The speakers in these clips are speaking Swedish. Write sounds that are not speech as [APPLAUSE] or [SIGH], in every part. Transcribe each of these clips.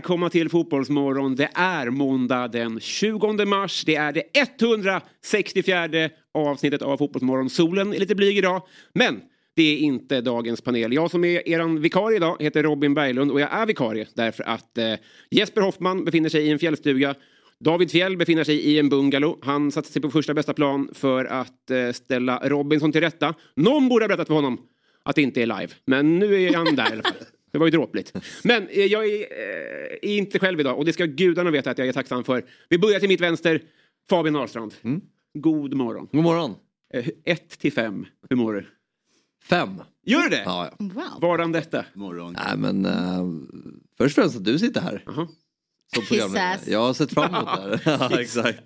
välkomna till Fotbollsmorgon. Det är måndag den 20 mars. Det är det 164 avsnittet av Fotbollsmorgon. Solen är lite blyg idag, men det är inte dagens panel. Jag som är eran vikarie idag heter Robin Berglund och jag är vikarie därför att eh, Jesper Hoffman befinner sig i en fjällstuga. David Fjäll befinner sig i en bungalow. Han satte sig på första bästa plan för att eh, ställa Robinson till rätta. Någon borde ha berättat för honom att det inte är live, men nu är han där i alla fall. [LAUGHS] Det var ju dråpligt. Men eh, jag är, eh, inte själv idag och det ska gudarna veta att jag är tacksam för. Vi börjar till mitt vänster. Fabian Ahlstrand. God morgon. God morgon. Eh, ett till fem. Hur mår du? Fem. Gör du det? Ja, ja. Wow. Varan detta? Morgon. Nej men uh, först och främst att du sitter här. Jaha. Som programledare. Kissas. Jag har sett fram emot det här. [LAUGHS] ja, exakt.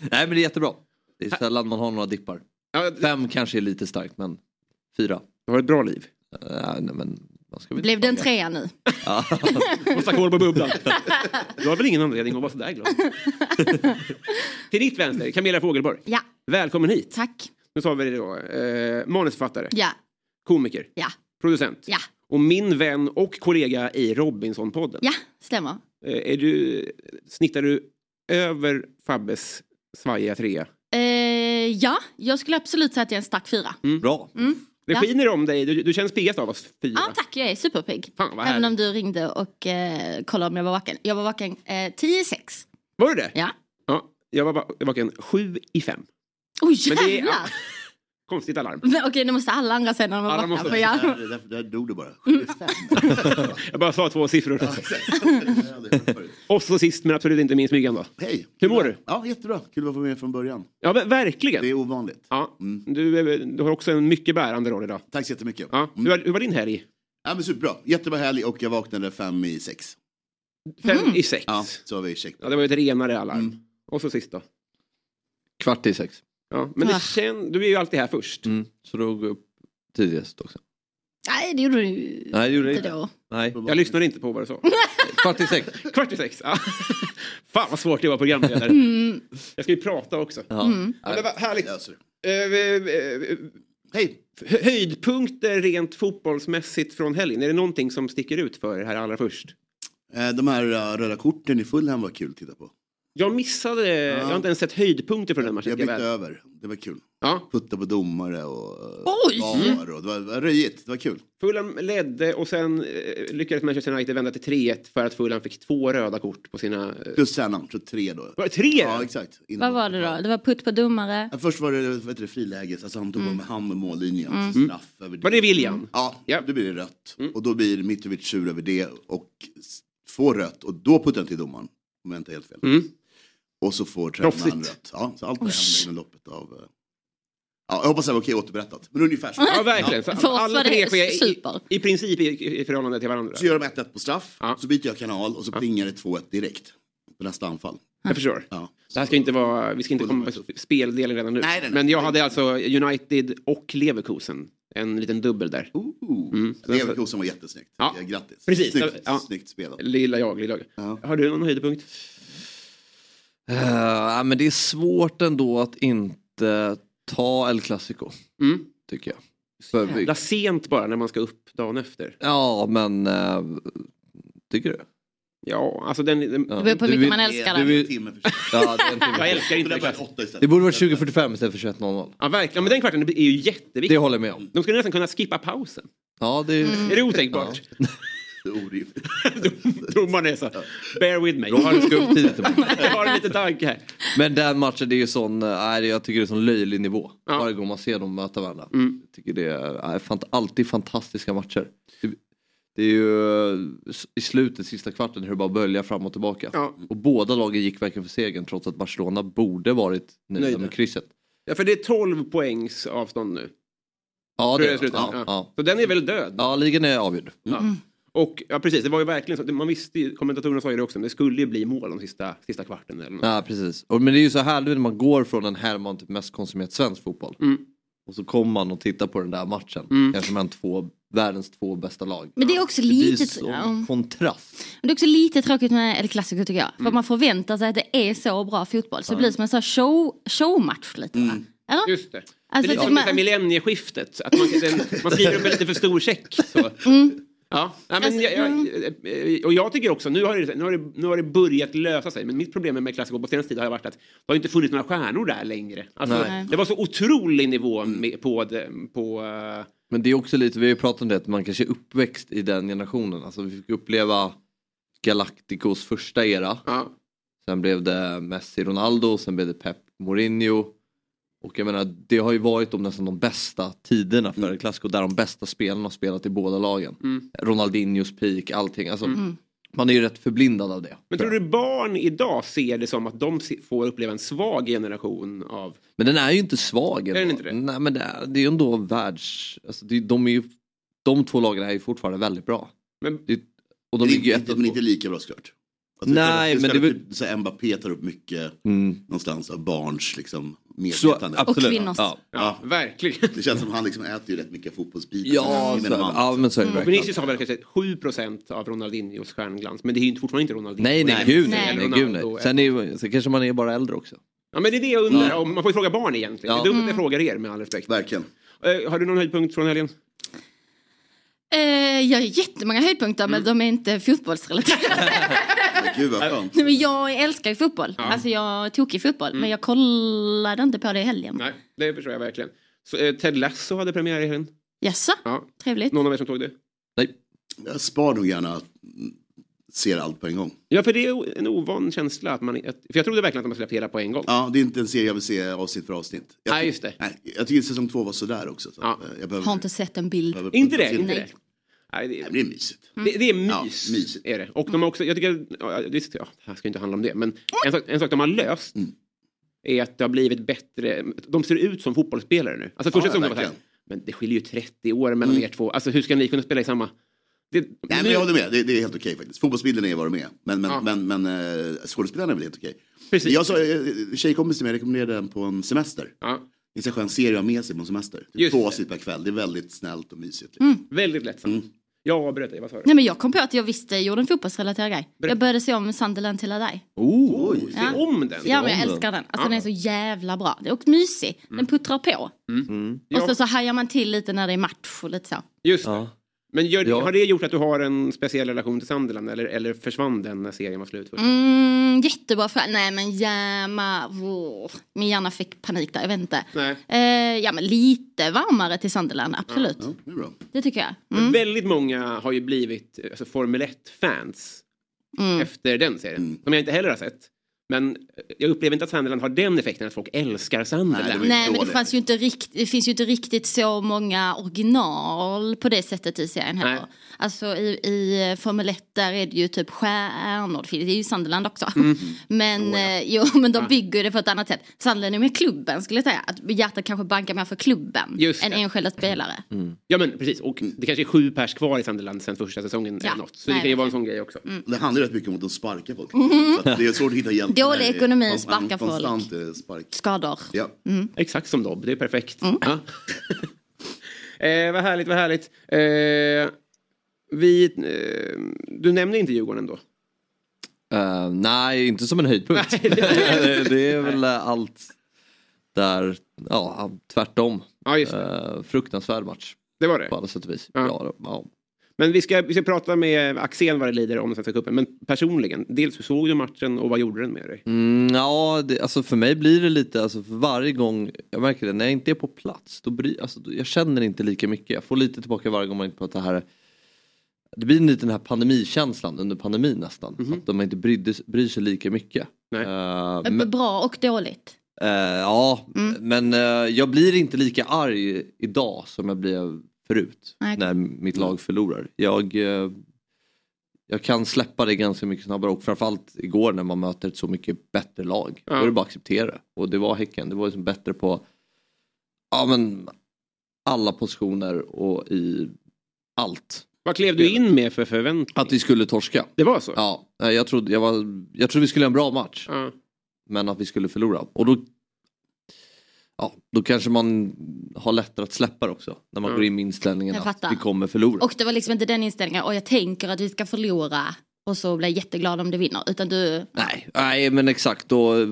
Nej men det är jättebra. Det är sällan man har några dippar. Ja, du Fem kanske är lite starkt men fyra. har ett bra liv. Uh, nej, men, Blev det en trea nu? Och stack hål på bubblan. Du har väl ingen anledning att vara sådär glad? [LAUGHS] till ditt vänster, Camilla Fogelborg. Ja, Välkommen hit. tack. Nu sa vi det då. Eh, manusförfattare, Ja, komiker, ja, producent. ja, Och min vän och kollega i Robinson-podden. ja, stämmer. Eh, är du, snittar du över Fabbes svajiga trea? Eh, ja, jag skulle absolut säga att jag är en stark fyra. Bra. Det Ja. skiner om dig, du, du känns piggast av oss fyra. Ja, tack. Jag är superpigg. Fan, vad Även om du ringde och eh, kollade om jag var vaken. Jag var vaken eh, 10 i 6. Var du det? Ja. ja jag var va- vaken sju i fem. Oj är- jävlar! Konstigt alarm. Men Okej, nu måste alla andra säga när de var Alla vakna. måste För jag... Där, där, där dog du bara. Mm. 75. [LAUGHS] Jag bara sa två siffror. Och så sist men absolut inte minst Myggan då. Hej! Hur mår du? Ja, jättebra. Kul att vara med från början. Ja, ver- verkligen. Det är ovanligt. Ja, Mm. du, är- du har också en mycket bärande roll idag. Tack så jättemycket. Ja. Mm. Hur, var, hur var din helg? Ja, men superbra. Jättebra helg och jag vaknade fem i sex. Fem Mm. i sex. Ja, så har vi check. Ja, det var ju ett renare alarm. Mm. Och så sist då? Kvart i sex. Ja, men det Ah. kän, du är ju alltid här först. Mm. Så då går jag upp tidigast också. Nej, det gjorde du ju Nej det gjorde jag inte inte. då. Nej. Jag lyssnade inte på vad du sa. [LAUGHS] Kvart i sex. Kvart i sex. Ja. [LAUGHS] Fan vad svårt det var programledare. Mm. Jag ska ju prata också. Ja. Mm. Ja, men vad härligt. Eh, eh, eh, Hej! hö- Höjdpunkter rent fotbollsmässigt från helgen. Är det någonting som sticker ut för er här allra först? De här röda korten i Fulham var kul att titta på. Jag missade, jag har inte ens sett höjdpunkter från den matchen. Jag bytte väl- över. Det var kul. Ja, Putta på domare och Oj! VAR och det var, det var röjigt. Det var kul. Fulham ledde och sen eh, lyckades Manchester United vända till 3-1 för att Fulham fick två röda kort på sina... eh, Plus tränaren, tror tre då. Var det tre? Ja, exakt. Innan Vad var det då? Det var putt på domare. Ja, först var det, vad heter det friläge, alltså han tog med hand med mållinjen. så Straff över Var det William? Ja, Ja. då blir det rött. Och då blir Mitrovic sur över det och får rött. Och då puttar han till domaren. Om jag inte är helt fel. Mm. Och så får tränaren rött. Ja, så allt det här hände inom loppet av... eh, Ja, jag hoppas det var okej återberättat. Men ungefär så. Ja, verkligen. Så För alla tre sker i, super. i princip i, i förhållande till varandra. Så gör de 1-1 på straff. Ja. Så byter jag kanal och så plingar det 2-1 direkt. På nästa anfall. Jag förstår. Ja. Det här ska inte vara, vi ska inte komma på speldelen redan nu. Nej, nej, nej. Men jag hade alltså United och Leverkusen. En liten dubbel där. Ooh. Mm. Leverkusen var jättesnyggt. Ja. Ja. Grattis. Precis. Snyggt, Ja. snyggt spelat. Lilla jag, lilla jag. Ja. Har du någon höjdpunkt? Uh, ja, men det är svårt ändå att inte ta El Clasico. Mm. Tycker jag. För vi- Jävla sent bara när man ska upp dagen efter. Ja men eh, tycker du? Ja, alltså den... den Ja. Det beror på hur mycket man älskar Det den. Ja, Jag älskar inte Det den det borde varit 2045 istället för 21.00. Ja, verkligen. Men den kvarten är ju jätteviktig. Det håller jag med om. De skulle nästan kunna skippa pausen. Ja, det är... Mm. Är det otänkbart? Är [LAUGHS] orimligt. [LAUGHS] Domaren är så, bear with me. Jag har, Ska upp tidigt. jag har en liten tanke här. Men den matchen det är ju sån, äh, jag tycker det är sån löjlig nivå. Ja. Varje gång man ser dem möta varandra. Mm. Jag tycker det är äh, fant- alltid fantastiska matcher. Det, det är ju äh, i slutet, sista kvarten, hur det bara böljar fram och tillbaka. Ja. Och båda lagen gick verkligen för segern trots att Barcelona borde varit nöjda Nöjda. med krysset. Ja, för det är 12 poängs avstånd nu. Ja, det jag slutar. ja, Ja. ja. Så den är väl död? ja, ligan är avgjord. Ja. Och ja, precis, det var ju verkligen så. Man visste ju, kommentatorerna sa ju det också, men det skulle ju bli mål de sista, sista kvarten. Eller något. Ja, precis. Och, men det är ju så härligt när man går från en Herman till mest konsumerat svensk fotboll. Mm. Och så kommer man och tittar på den där matchen. Mm. Kanske mellan två, världens två bästa lag. Men det är också Det blir lite, så ja. kontrast. Men det är också lite tråkigt med El Clasico tycker jag. För Mm. man förväntar sig att det är så bra fotboll. Så det blir som en sån här show, showmatch lite va? Eller? Just det. Alltså, det är lite att som man- man... millennieskiftet. Att man, den, man skriver upp en lite för stor check. Så. Mm. Ja, ja men Alltså, jag, jag, och jag tycker också, nu har, det, nu, har det, nu har det börjat lösa sig, men mitt problem med Classico på senaste tid har varit att det har inte funnits några stjärnor där längre. Alltså, det var så otrolig nivå med, på, på uh, Men det är också lite, vi har ju pratat om det, att man kanske är uppväxt i den generationen. Alltså vi fick uppleva Galacticos första era. ja, Sen blev det Messi, Ronaldo, sen blev det Pep, Mourinho. Och jag menar, det har ju varit de nästan de bästa tiderna för El Clasico där de bästa spelarna har spelat i båda lagen. Mm. Ronaldinhos peak, allting. Alltså, Man är ju rätt förblindad av det. Men tror du barn idag ser det som att de får uppleva en svag generation av... Men den är ju inte svag. Är den inte det? Nej men det är, det är ju ändå världs... Alltså, det, de, är ju, de två lagen är ju fortfarande väldigt bra. Men, Det, och de ligger ju inte, ett och men inte lika bra såklart. Alltså, Nej, det, men det, här, Mbappé tar upp mycket Mm. någonstans av barns liksom, Så, medvetande. absolut. kvinnors. Ja, ja, verkligen. [LAUGHS] Det känns som han liksom äter ju rätt mycket fotbollsbitar. ja, så, ja men så är det Och verkligen. Vinicius har väl kanske 7 av Ronaldinhos stjärnglans, men det är ju inte- fortfarande inte Ronaldinho. Nej, nej, gud Nej. nej. gud, nej. Sen, är, sen kanske man är bara äldre också. Ja, men det är det jag undrar. Om- Man får ju fråga barn egentligen. Ja. Det är dumt att jag frågar er med all respekt. Verkligen. Eh, har du någon höjdpunkt från helgen? Eh, jag har jättemånga höjdpunkter men de är inte fotbollsrelaterade. [LAUGHS] Men Gud vad skönt. Nej, men jag älskar ju fotboll. Alltså jag tog i fotboll. Men jag kollade inte på det i helgen. Nej, det förstår jag verkligen. Så, eh, Ted Lasso hade premiär i helgen. Jaså? Ja. Trevligt. Någon av er som tog det? Nej. Jag spar nog gärna mm, ser allt på en gång. Ja, för det är en ovan känsla. Att man, för jag trodde verkligen att de hade släppt hela på en gång. Ja, det är inte en serie jag vill se avsnitt för avsnitt. Jag, Nej, just det. Nej, jag tycker säsong två var sådär också. Så Ja. eh, jag behöver, Har inte sett en bild. behöver- Inte det? Inte Nej. det. Nej, det, men det är mysigt. det, det är mys. Ja, mysigt. Är det. Och de har också, jag tycker, ja, det, ja, det här ska inte handla om det, men en sak, en sak de har löst Mm. är att det har blivit bättre. De ser ut som fotbollsspelare nu. Alltså första Ja, säsongen var så här, men det skiljer ju 30 år mellan Mm. er två. Alltså hur ska ni kunna spela i samma... Det, Nej, men nu- jag håller med, det, det är helt okej faktiskt. Fotbollsbilden är vad de är. Men, men, Ja. men, men eh, skådespelarna är väl helt okej. Precis. Jag sa, eh, tjejkompis till mig rekommenderade den på en semester. Ja, Det är en skön serie att ha med sig på en semester. Typ Två det. avsnitt per kväll, det är väldigt snällt och mysigt. Liksom. väldigt lättsamt. Mm. Jag avbröt dig, vad sa du? Nej men jag kom på att jag visste jag gjorde en fotbollsrelaterad grej. Berätta. Jag började se om Sunderland till dig. Oh, Se Ja. om den. Ja men jag älskar den. Alltså Ja. den är så jävla bra. Den är också mysig. Den puttrar på. Ja, Och så, så hajar man till lite när det är match och lite så. just det. Ja. Men gör, Ja. har det gjort att du har en speciell relation till Sunderland eller, eller försvann den när serien var slut? Mm, jättebra fråga. Nej men jäma, min hjärna fick panik där, jag vet inte. Nej. Eh, ja men lite varmare till Sunderland, absolut. Ja, det är bra. Det tycker jag. Men Mm. Väldigt många har ju blivit alltså, Formel 1-fans Mm. efter den serien. Mm. Som jag inte heller har sett. Men jag upplever inte att Sunderland har den effekten att folk älskar Sunderland. Nej, Nej men det, fanns ju inte rikt, det finns ju inte riktigt så många original på det sättet i serien heller. Nej. Alltså i, i Formel 1 där är det ju typ stjärnor, det är ju Sunderland också. Mm. [LAUGHS] Men, eh, jo, [LAUGHS] men de bygger det på ett annat sätt. Sunderland är med klubben skulle jag säga. Att hjärtat kanske bankar mer för klubben Just än enskilda spelare. Ja men precis, och det kanske är sju pers kvar i Sunderland sen första säsongen Ja. eller något. Så Nej, det kan ju vara en sån grej också. Det handlar rätt mycket om att de sparkar folk. Så att det är svårt att hitta hjälp. Dålig ekonomi, kon- sparka folk. Eh, spark. Skador. Ja. Exakt som Dobb, det är perfekt. Ja. [LAUGHS] eh, vad härligt, vad härligt. Eh, vi, eh, du nämnde inte Djurgården då? Eh, nej, inte som en höjdpunkt. [LAUGHS] Det- är väl eh, allt där, ja tvärtom. Ja, just det. Eh, fruktansvärd match Det var det. på alla sätt och vis. Ja. Ja. Ja, Men vi ska, vi ska prata med Axén vad det lider om Svenska cupen. Men personligen, dels hur såg du matchen och vad gjorde den med dig? Mm, ja, det, alltså för mig blir det lite, alltså för varje gång, jag märker det, när jag inte är på plats, då bry, alltså, då, jag känner inte lika mycket. Jag får lite tillbaka varje gång man inte pratar det här, det blir lite den här pandemikänslan under pandemin nästan. Mhm. Att de inte brydde, bryr sig lika mycket. Nej. Eh, men, Bra och dåligt. eh, ja, Mm. men eh, jag blir inte lika arg idag som jag blev förut. Nej. När mitt lag förlorar. Jag, eh, jag kan släppa det ganska mycket snabbare och framförallt igår när man möter ett så mycket bättre lag. Ja. Då är det bara att acceptera. Och det var Häcken, det var liksom bättre på ja, men, alla positioner och i allt. Vad klev du in med för förväntningar? Att vi skulle torska. Det var så? Ja, nej, jag trodde, jag, var, jag trodde vi skulle ha en bra match. Ja. Men att vi skulle förlora. Och då, ja, då kanske man har lättare att släppa det också. När man Ja. går in med inställningen Jag att fattar. vi kommer förlora. Och det var liksom inte den inställningen, och jag tänker att vi ska förlora och så blir jag jätteglad om du vinner. Utan du, Nej, nej, men exakt. Då, eh,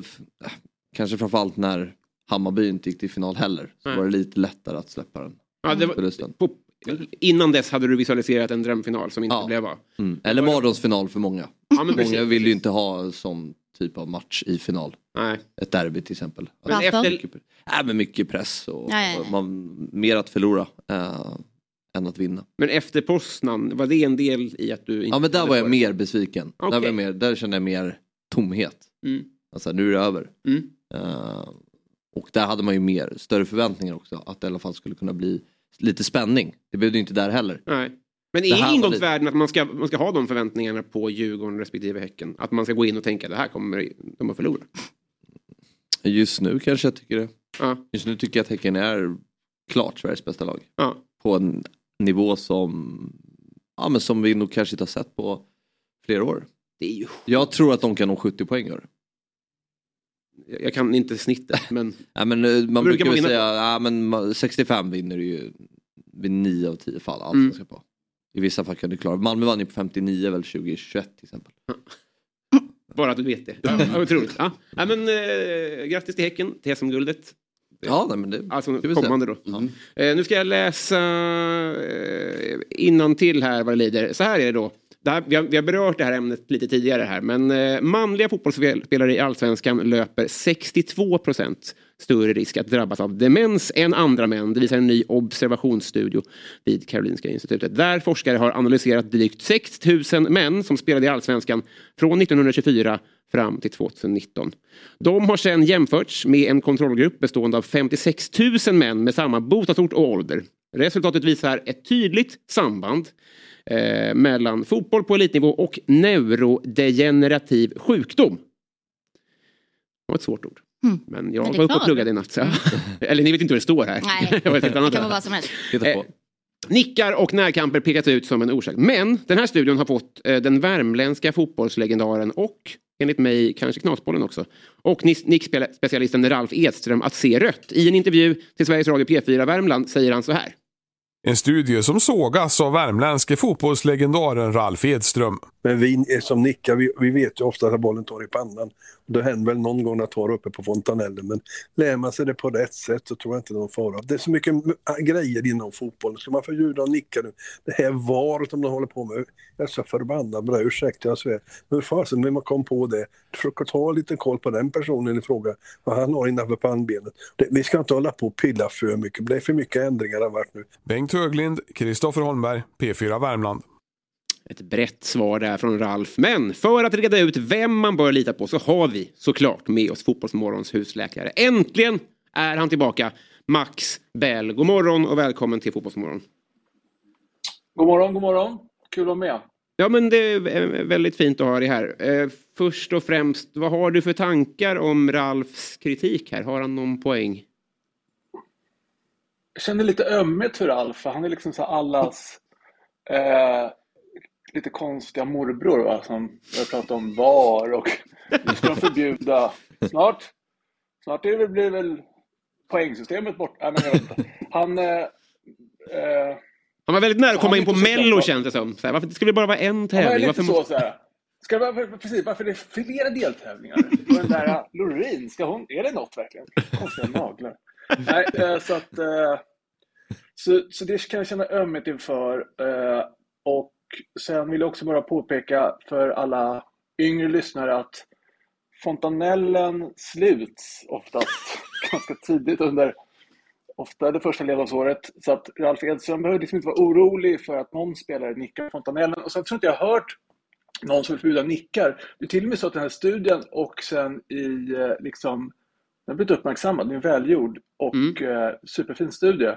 kanske framförallt när Hammarby inte gick till final heller. Så Nej. var det lite lättare att släppa den Ja, det var, på, innan dess hade du visualiserat en drömfinal som inte Ja. blev av. Mm. Eller mardrömsfinal för många. Ja, men Många precis. vill ju inte ha sån typ av match i final. Nej. Ett derby till exempel. Men efter, Mycket, äh, men mycket press och, Ja, ja, ja. och man, mer att förlora äh, än att vinna. men efter Poznan, var det en del i att du inte Ja men där var jag varit- mer besviken. Där, Okej. var jag mer, där kände jag mer tomhet. Mm. Alltså nu är det över. Mm. Eh, och där hade man ju mer, större förväntningar också. Att det i alla fall skulle kunna bli lite spänning. Det blev det inte där heller. Nej. Men är ingångsvärden att man ska, man ska ha de förväntningarna på Djurgården respektive Häcken? Att man ska gå in och tänka det här kommer de att förlora? Just nu kanske jag tycker det. Ja. Just nu tycker jag att Häcken är klart Sveriges bästa lag. Ja. På en nivå som, ja, men som vi nog kanske inte har sett på flera år. Det är ju... Jag tror att de kan nå 70 poäng år. Jag kan inte snittet [LAUGHS] men... Ja, men, eh, man brukar brukar man säga ja, men ma- 65 vinner du ju vid 9 av 10 fall. Allt Mm. ska på. I vissa fall kan du klara Malmö vann ju på 59 väl 2021 till exempel. [LAUGHS] Bara att du vet det. Ja, otroligt. Ja. Ja, men, eh, grattis till Häcken, till SM-guldet. Ja, nej, men det Alltså kommande då. Ja. Eh, nu ska jag läsa eh, till här vad det lider. Så här är det då. Här, vi, har, vi har berört det här ämnet lite tidigare här. Men eh, manliga fotbollsspelare i allsvenskan löper 62 procent större risk att drabbas av demens än andra män. Det visar en ny observationsstudio vid Karolinska institutet. Där forskare har analyserat drygt 6 000 män som spelade i allsvenskan från 1924 fram till 2019. De har sedan jämförts med en kontrollgrupp bestående av 56 000 män med samma bostadsort och ålder. Resultatet visar ett tydligt samband eh, mellan fotboll på elitnivå och neurodegenerativ sjukdom. Det var ett svårt ord. Mm. Men jag var uppe och pluggade i natt. Så. [LAUGHS] Eller ni vet inte vad det står här. nej, [LAUGHS] det kan vara vad som helst. Titta på. Eh, Nickar och närkamper pekas ut som en orsak. Men den här studion har fått eh, den värmländska fotbollslegendaren och enligt mig kanske Knasbollen också och nickspecialisten Ralf Edström att se rött. I en intervju till Sveriges Radio P4 Värmland säger han så här. En studie som sågas av värmländske fotbollslegendaren Ralf Edström. Men vi som nickar, vi, vi vet ju ofta att bollen tar i pannan. Det händer väl någon gång att tar uppe på fontanellen, men lär man sig det på rätt sätt så tror jag inte någon fara. Det är så mycket grejer inom fotbollen. Ska man förbjuda att nicka nu? Det här varet som de håller på med, jag är så förbannad det, ursäkta jag svär. Men hur fasen när man kom på det? Försök att ta lite koll på den personen i fråga, vad han har innanför pannbenet. Det, vi ska inte hålla på och pilla för mycket, det är för mycket ändringar har varit nu. Bengt Höglind, Kristoffer Holmberg, P4 Värmland. Ett brett svar där från Ralf. Men för att reda ut vem man bör lita på så har vi såklart med oss Fotbollsmorgons husläkare. Äntligen är han tillbaka. Max Bell. God morgon och välkommen till Fotbollsmorgon. God morgon, god morgon. Kul att vara med. Ja, men det är väldigt fint att ha dig här. Eh, först och främst, vad har du för tankar om Ralfs kritik här? Har han någon poäng? Jag känner lite ömhet för Alf, han är liksom så allas eh, lite konstiga morbror va? som börjar prata om VAR och nu ska de förbjuda snart. Snart är det blir väl poängsystemet bort. Nej, men jag vet inte. Han... Eh, eh, Han var väldigt nära att komma in på Mello känns det som. Så här, varför ska det bara vara en tävling? Varför så, så här. Ska varför, precis, varför det är flera deltävlingar? Och den där uh, Loreen, ska hon, är det något verkligen? Konstiga naglar. Nej, eh, så att... Så, så det kan jag känna ömhet inför. Eh, och sen vill jag också bara påpeka för alla yngre lyssnare att fontanellen sluts oftast [LAUGHS] ganska tidigt under ofta det första levnadsåret. Så att Ralf Edström behöver liksom inte vara orolig för att någon spelare nickar fontanellen. Och sen tror jag inte jag har hört någon som vill förbjuda nickar. Det är till och med så att den här studien och sen i eh, liksom, den har blivit uppmärksammad, den är välgjord och eh, superfin studie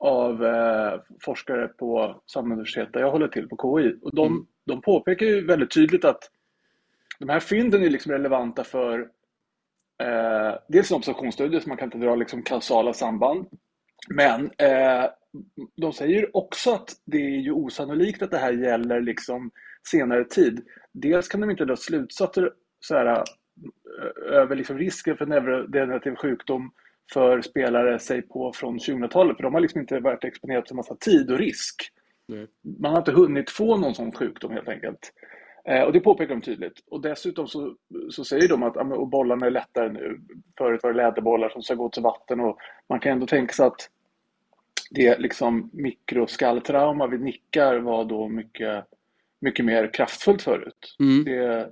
av eh, forskare på samma universitet där jag håller till, på KI. Och de, de påpekar ju väldigt tydligt att de här fynden är liksom relevanta för eh, dels en observationsstudie, så man kan inte dra liksom kausala samband. Men eh, de säger också att det är ju osannolikt att det här gäller liksom senare tid. Dels kan de inte dra slutsatser så här, eh, över liksom risken för neurodegenerativ sjukdom för spelare, säg på från 2000-talet, för de har liksom inte varit exponerade för massa tid och risk. Man har inte hunnit få någon sån sjukdom helt enkelt. Eh, och det påpekar de tydligt. Och dessutom så, så säger de att men, och bollarna är lättare nu. Förut var det läderbollar som ska gå till vatten och man kan ändå tänka sig att det liksom mikroskalltrauma vid nickar var då mycket, mycket mer kraftfullt förut. Mm. Det,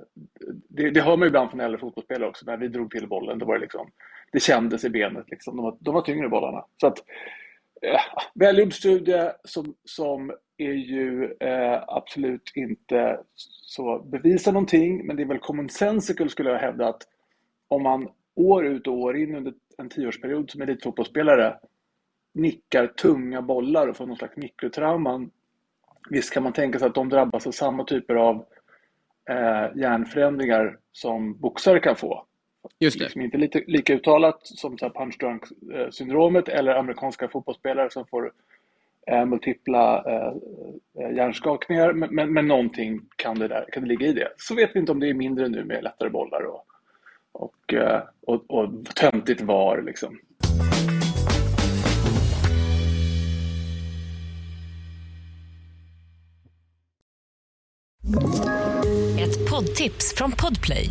det, det hör man ibland från äldre fotbollsspelare också. När vi drog till bollen, då var det liksom, det kändes i benet. Liksom. De, var, de var tyngre bollarna. Så att, eh, välgjord studie som, som är ju eh, absolut inte så bevisar någonting, men det är väl common sensical skulle jag hävda att om man år ut och år in under en tioårsperiod som elitfotbollsspelare nickar tunga bollar och får någon slags mikrotrauman. Visst kan man tänka sig att de drabbas av samma typer av eh, hjärnförändringar som boxare kan få. Just det. Liksom inte lite, lika uttalat som så här punch drunk eh, syndromet eller amerikanska fotbollsspelare som får eh, multipla eh, eh, hjärnskakningar. Men, men, men någonting kan det, där, kan det ligga i det. Så vet vi inte om det är mindre nu med lättare bollar och, och, eh, och, och töntigt VAR. Liksom. Ett poddtips från Podplay.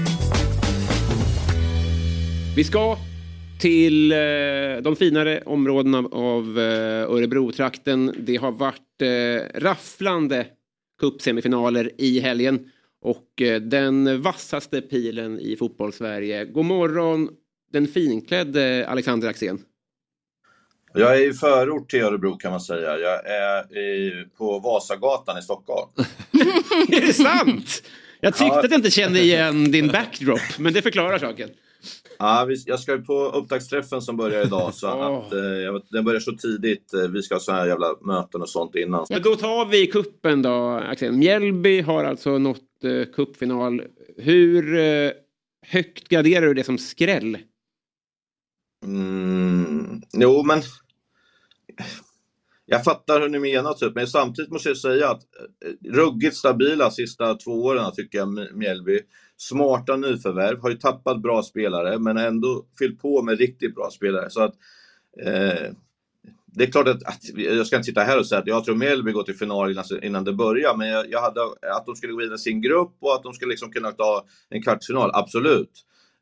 Vi ska till eh, de finare områdena av eh, Örebro-trakten. Det har varit eh, rafflande cupsemifinaler i helgen. Och eh, den vassaste pilen i fotbollssverige. God morgon den finklädde Alexander Axén. Jag är i förort till Örebro kan man säga. Jag är i, på Vasagatan i Stockholm. [LAUGHS] är det sant? Jag tyckte Ja. att jag inte kände igen din backdrop, men det förklarar saken. Ja, vi, jag ska på upptaktsträffen som börjar idag. Så [LAUGHS] att, eh, den börjar så tidigt. Eh, Vi ska ha sådana här jävla möten och sånt innan. Men då tar vi kuppen då, Axel. Mjällby har alltså nått eh, cupfinal. Hur eh, högt graderar du det som skräll? Mm, jo, men... [LAUGHS] Jag fattar hur ni menar, typ. men samtidigt måste jag säga att eh, ruggigt stabila sista två åren tycker jag Mjällby. Smarta nyförvärv, har ju tappat bra spelare men ändå fyllt på med riktigt bra spelare. Så att, eh, det är klart att, att jag ska inte sitta här och säga att jag tror Mjällby går till final innan, innan det börjar, men jag, jag hade att de skulle gå vidare i sin grupp och att de skulle liksom kunna ta en kvartsfinal, absolut.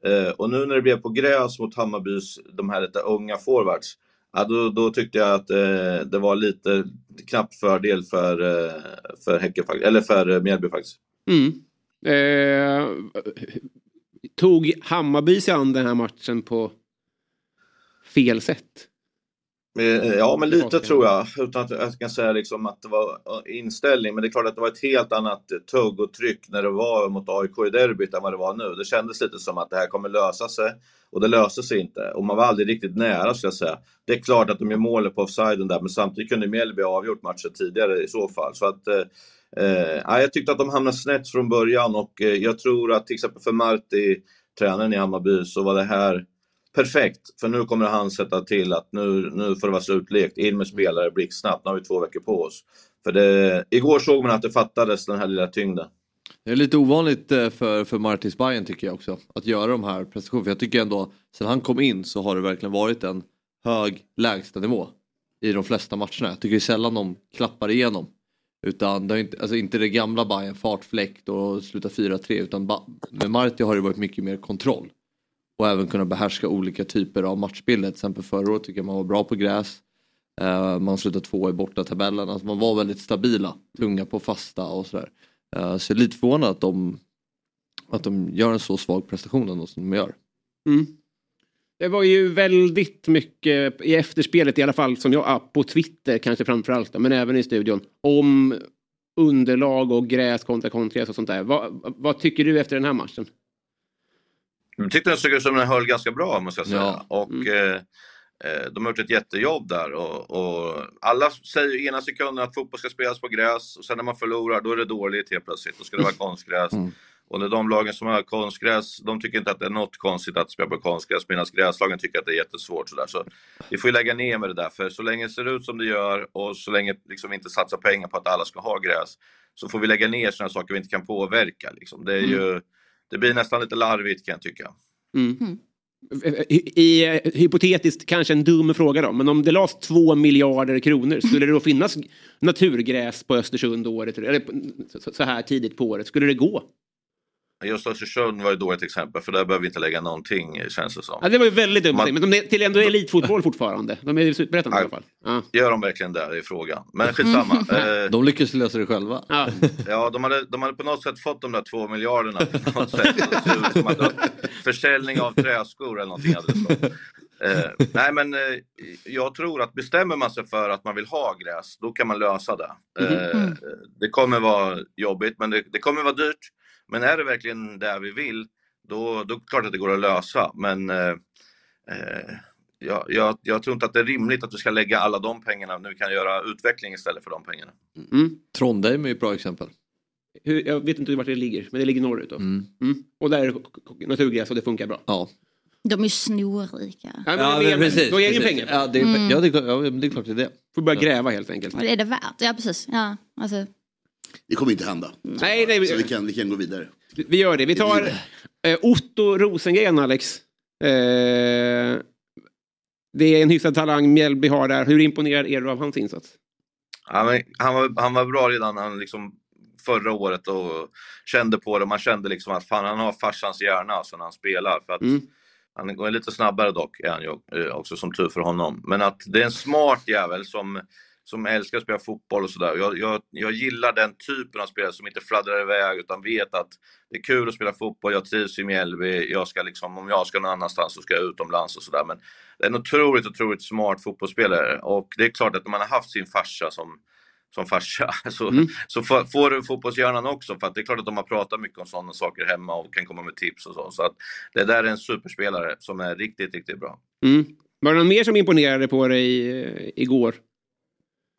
Eh, och nu när det blev på gräs mot Hammarbys, de här lite unga forwards, ja, då, då tyckte jag att eh, det var lite knapp fördel för, eh, för eller för eh, Mjällby faktiskt. Mm. Eh, tog Hammarby sig an den här matchen på fel sätt? Eh, Ja, men lite tror jag. Utan att jag kan säga liksom att det var eh, inställning. Men det är klart att det var ett helt annat tugg och tryck när det var mot AIK i derbyt än vad det var nu. Det kändes lite som att det här kommer lösa sig. Och det löste sig inte. Och man var aldrig riktigt nära, skulle jag säga. Det är klart att de gör målet på offsiden där, men samtidigt kunde Mjällby ha avgjort matchen tidigare i så fall. Så att, eh, jag tyckte att de hamnade snett från början och eh, jag tror att till exempel för Marti, tränaren i Hammarby, så var det här perfekt. För nu kommer han sätta till att nu, nu får det vara slutlekt. In med spelare blixtsnabbt. Nu har vi två veckor på oss. För det, igår såg man att det fattades den här lilla tyngden. Det är lite ovanligt eh, för, för Martins Bayern tycker jag också. Att göra de här prestationerna. För jag tycker ändå, sen han kom in så har det verkligen varit en hög lägstanivå. i de flesta matcherna. Jag tycker sällan de klappar igenom. Utan det inte, alltså inte det gamla Bayern fartfläkt och sluta 4-3 utan ba- med Marti har det varit mycket mer kontroll. Och även kunna behärska olika typer av matchbilder. Till exempel förra året tycker jag man var bra på gräs. Eh, man slutade två i borta tabellen. Alltså man var väldigt stabila, tunga på fasta och sådär. Eh, så jag är lite förvånad att de, att de gör en så svag prestation ändå som de gör. Mm. Det var ju väldigt mycket i efterspelet i alla fall som jag, ja, på Twitter kanske framförallt, men även i studion, om underlag och gräs kontra konstgräs och sånt där. Vad, vad tycker du efter den här matchen? Jag tyckte den såg ut som den höll ganska bra måste jag säga. Och, eh, eh, de har gjort ett jättejobb där. Och, och alla säger ena sekunden att fotboll ska spelas på gräs och sen när man förlorar då är det dåligt helt plötsligt. Då ska det vara [LAUGHS] konstgräs. Och när de lagen som har konstgräs, de tycker inte att det är något konstigt att spela på konstgräs medan gräslagen tycker att det är jättesvårt. Sådär. Så vi får ju lägga ner med det där, för så länge det ser ut som det gör och så länge liksom vi inte satsar pengar på att alla ska ha gräs så får vi lägga ner sådana saker vi inte kan påverka. Liksom. Det, är ju, det blir nästan lite larvigt kan jag tycka. Mm. I, i, eh, hypotetiskt kanske en dum fråga då, men om det lades två miljarder kronor, skulle det då finnas naturgräs på Östersund året, eller så- så här tidigt på året? Skulle det gå? Just Östersund var ett dåligt exempel, för där behöver vi inte lägga någonting känns det som. Ja, det var ju väldigt dumt, Man- men de är till ändå elitfotboll fortfarande. De är ju superettan i alla fall. Ja. Gör de verkligen det? Är frågan. Men skitsamma. [LAUGHS] Eh, De lyckas lösa det själva. Ja. Ja, de hade, de hade på något sätt fått de där två miljarderna. På något sätt. Försäljning av träskor eller någonting hade det stått. Eh, nej, men eh, jag tror att bestämmer man sig för att man vill ha gräs, då kan man lösa det. Eh, Mhm. Det kommer vara jobbigt, men det, det kommer vara dyrt. Men är det verkligen det vi vill, då, då är det klart att det går att lösa. Men eh, eh, jag, jag, jag tror inte att det är rimligt att vi ska lägga alla de pengarna när vi kan göra utveckling istället för de pengarna. Mm. Trondheim är ju ett bra exempel. Hur, jag vet inte vart det ligger, men det ligger norrut då. Mm. Mm. Och där är det naturgräs och det funkar bra. Ja. De är snorrika. Ja, men, men, precis, det ju precis. pengar. Ja, det är, Mm. ja, det är, klart- ja, men det är klart det är det. Får börja gräva helt enkelt. Det är det värt. Ja precis. Ja, alltså. Det kommer inte hända. Nej, nej, Så vi kan, vi kan gå vidare. Vi gör det. Vi tar eh, Otto Rosengren, Alex. Eh, det är en hyfsad talang Mjällby har där. Hur imponerad är du av hans insats? Ja, men han, var, han var bra redan han liksom förra året och kände på det. Man kände liksom att fan, han har farsans hjärna alltså när han spelar. För att Mm. Han går lite snabbare dock, är han ju eh, också som tur för honom. Men att det är en smart jävel som, som älskar att spela fotboll och sådär. Jag, jag, jag gillar den typen av spelare som inte fladdrar iväg utan vet att det är kul att spela fotboll, jag trivs i Mjällby, jag ska liksom, om jag ska någon annanstans så ska jag utomlands och sådär. Men det är en otroligt, otroligt smart fotbollsspelare och det är klart att när man har haft sin farsa som som farsa, [LAUGHS] så, så får, får du fotbollshjärnan också. För att det är klart att de har pratat mycket om sådana saker hemma och kan komma med tips och så. Så att det där är en superspelare som är riktigt, riktigt bra. Mm. Var det någon mer som imponerade på dig eh, igår?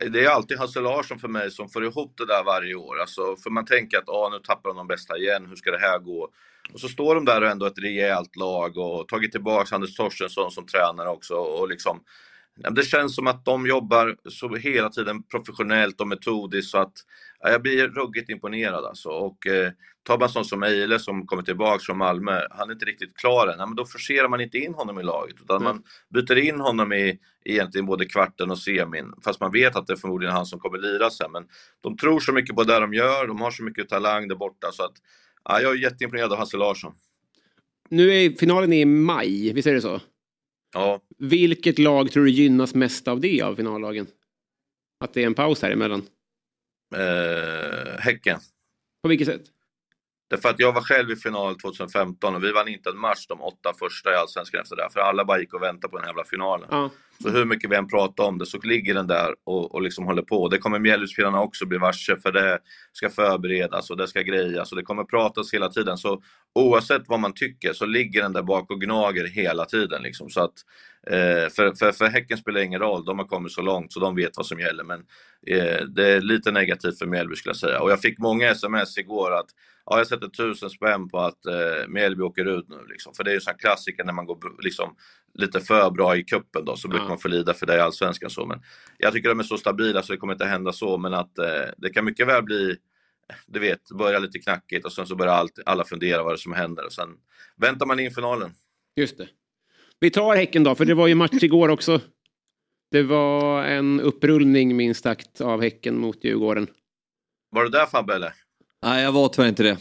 Det är alltid Hasse Larsson för mig som får ihop det där varje år. Alltså, för man tänker att ah, nu tappar de de bästa igen, hur ska det här gå? Och så står de där och ändå ett rejält lag och tagit tillbaka Anders Torstensson som tränare också. Och liksom, det känns som att de jobbar så hela tiden professionellt och metodiskt så att ja, jag blir ruggigt imponerad alltså. Och eh, tar man sån som Eile som kommer tillbaka från Malmö, han är inte riktigt klar än, ja, men då forcerar man inte in honom i laget utan man byter in honom i egentligen både kvarten och semin, fast man vet att det är förmodligen han som kommer lira sen. Men de tror så mycket på det de gör, de har så mycket talang där borta så att ja, jag är jätteimponerad av Hasse Larsson. Nu är finalen i maj, visst är det så? Ja. Vilket lag tror du gynnas mest av det av finallagen? Att det är en paus här emellan? Eh, häcken. På vilket sätt? Därför att jag var själv i final 2015 och vi vann inte en match de åtta första i Allsvenskan efter det. För alla bara gick och väntade på den jävla finalen. Ja. Så hur mycket vi än pratar om det så ligger den där och, och liksom håller på. Det kommer Mjällbyspelarna också bli varse för det ska förberedas och det ska grejas och det kommer pratas hela tiden. Så oavsett vad man tycker så ligger den där bak och gnager hela tiden. Liksom. Så att, för, för, för Häcken spelar ingen roll, de har kommit så långt så de vet vad som gäller. Men eh, det är lite negativt för Mjällby skulle jag säga. Och jag fick många sms igår att ja, jag sätter tusen spänn på att eh, Mjällby åker ut nu. Liksom. För det är ju en klassiker när man går liksom, lite för bra i kuppen då, så brukar Ja. man få lida för det i Allsvenskan. Så. Men jag tycker de är så stabila så det kommer inte hända så, men att eh, det kan mycket väl bli du vet, börja lite knackigt och sen så börjar allt, alla fundera vad det är som händer och sen väntar man in finalen. Just det. Vi tar Häcken då, för det var ju match igår också. Det var en upprullning minst sagt av Häcken mot Djurgården. Var du där Fabbe eller? Nej, jag var tyvärr inte det.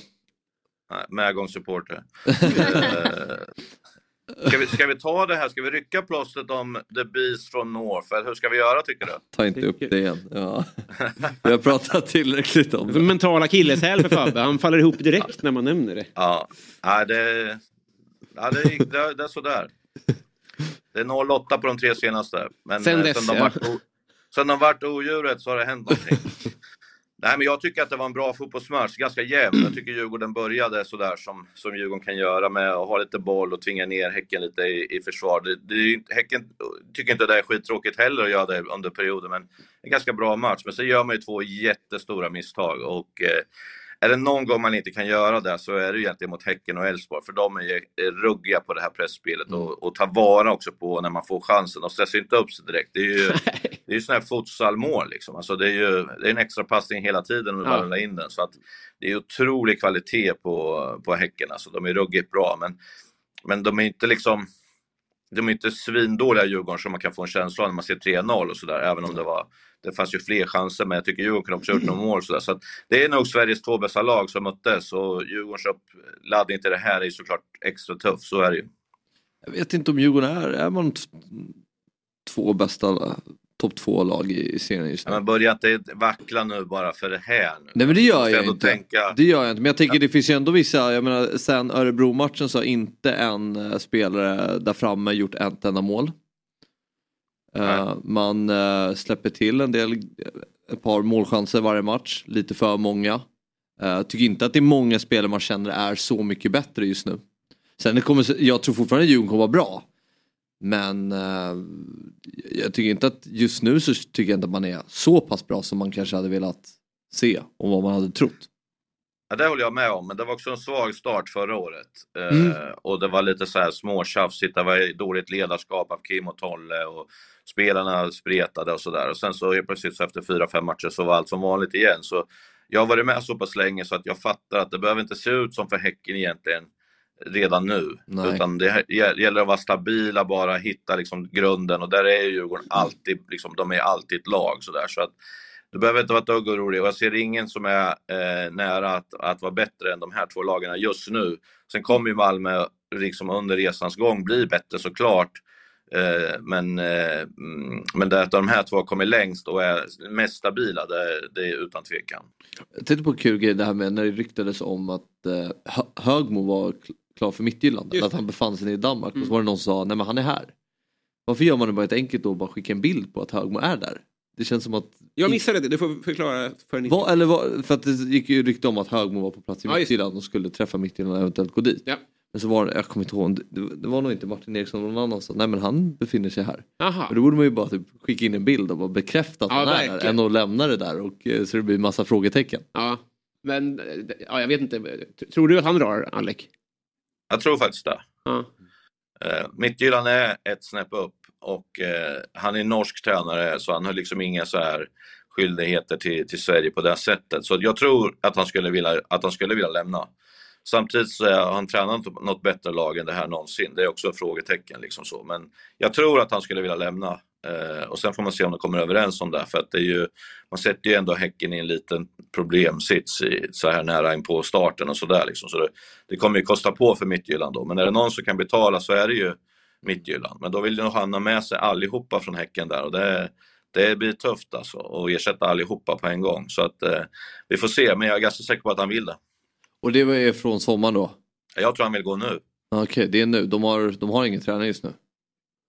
Nej, medgångssupporter. [LAUGHS] Eh, ska, vi, ska vi ta det här, ska vi rycka plåstret om The Beast från North? Eller hur ska vi göra tycker du? Ta inte upp det igen. Ja. Vi har pratat tillräckligt om Det det. mentala akilleshäl för Fabbe. Han faller ihop direkt när man nämner det. Ja, Nej, det, ja, det, gick- det, det är sådär. Det är 08 på de tre senaste. Men Sen eh, dess, sen, de ja. vart, sen de vart odjuret så har det hänt någonting. [LAUGHS] Nej, men jag tycker att det var en bra fotbollsmatch, ganska jämn. Jag tycker Djurgården började sådär som, som Djurgården kan göra med att ha lite boll och tvinga ner Häcken lite i, i försvar. Det, det häcken tycker inte det är skittråkigt heller att göra det under perioden, men en ganska bra match. Men så gör man ju två jättestora misstag och eh, är det någon gång man inte kan göra det så är det egentligen mot Häcken och Elfsborg, för de är ruggiga på det här pressspelet och, och tar vara också på när man får chansen. De stressar inte upp sig direkt. Det är ju, [LAUGHS] det är ju sådana här futsalmål liksom. Alltså det är ju det är en extra passning hela tiden och Ja. bara lägga in den. Så att det är otrolig kvalitet på, på Häcken. Alltså de är ruggigt bra, men, men de är inte liksom de är inte svindåliga Djurgården som man kan få en känsla av när man ser 3-0 och sådär, även om det var det fanns ju fler chanser, men jag tycker Djurgården kunde också ha gjort några mål. Så, så det är nog Sveriges två bästa lag som möttes och Djurgårdens uppladdning till det här är såklart extra tuff, så är det ju. Jag vet inte om Djurgården är, är man två bästa topp två lag i serien just nu? Men börja inte vackla nu bara för det här. Nu. Nej men det gör jag inte. Tänka, Det gör jag inte. Men jag tänker det finns ju ändå vissa, jag menar sen Örebro-matchen så har inte en eh, spelare där framme gjort ett enda mål. Eh, man eh, släpper till en del, ett par målchanser varje match, lite för många. Uh, tycker inte att det är många spelare man känner är så mycket bättre just nu. Sen det kommer, jag tror fortfarande att Djurgården kommer vara bra. Men eh, jag tycker inte att just nu så tycker jag inte att man är så pass bra som man kanske hade velat se och vad man hade trott. Ja, det håller jag med om, men det var också en svag start förra året. Eh, Mm. och det var lite så här småtjafsigt, det var dåligt ledarskap av Kim och Tolle och spelarna spretade och sådär. Och sen så helt plötsligt så efter fyra, fem matcher så var allt som vanligt igen. Så jag har varit med så pass länge så att jag fattar att det behöver inte se ut som för Häcken egentligen redan nu. Nej. Utan det gäller att vara stabila, bara hitta liksom grunden och där är ju Djurgården alltid, liksom, de är alltid ett lag sådär. Så att du behöver inte vara ett dugg orolig och jag ser ingen som är eh, nära att, att vara bättre än de här två lagen just nu. Sen kommer ju Malmö liksom under resans gång bli bättre såklart. Eh, men, eh, mm, men det att de här två kommer längst och är mest stabila, det, det är utan tvekan. Jag tänkte på en kul grej det här med när det ryktades om att eh, Hö- Högmo var klar för Midtjylland. Att han befann sig i Danmark. Och så var det någon som sa, nej men han är här. Varför gör man det bara ett enkelt då och bara skicka en bild på att Högmo är där? Det känns som att... Jag missade det, du får förklara för. Vad, eller vad, för att det gick ju rykte om att Högmo var på plats i Ja. Midtjylland och skulle träffa Midtjylland och eventuellt gå dit. Ja. Men så var det, jag kommer inte ihåg, det, det var nog inte Martin Eriksson någon annan som nej men han befinner sig här. Aha. Och då borde man ju bara typ skicka in en bild och bara bekräfta att Ja, han är där, än att lämna det där och eh, så det blir massa frågetecken. Ja, men eh, ja, jag vet inte. Tror du att han drar, Alec? Jag tror faktiskt det. Ja. Eh, Midtjylland är ett snäpp upp och eh, han är norsk tränare så han har liksom inga så här skyldigheter till, till Sverige på det sättet. Så jag tror att han skulle vilja, att han skulle vilja lämna. Samtidigt så har han tränat något bättre lag än det här någonsin. Det är också ett frågetecken. Liksom så. Men jag tror att han skulle vilja lämna. Eh, och sen får man se om de kommer överens om det. För att det är ju, man sätter ju ändå Häcken i en liten problemsits i, så här nära in på starten och sådär. Liksom. Så det, det kommer ju kosta på för Midtjylland då. Men är det någon som kan betala så är det ju Midtjylland. Men då vill ju nog han ha med sig allihopa från Häcken där. Och det, det blir tufft alltså att ersätta allihopa på en gång. Så att eh, vi får se. Men jag är ganska säker på att han vill det. Och det är från sommaren då? Jag tror han vill gå nu. Okej, det är nu. De har, de har ingen tränare just nu.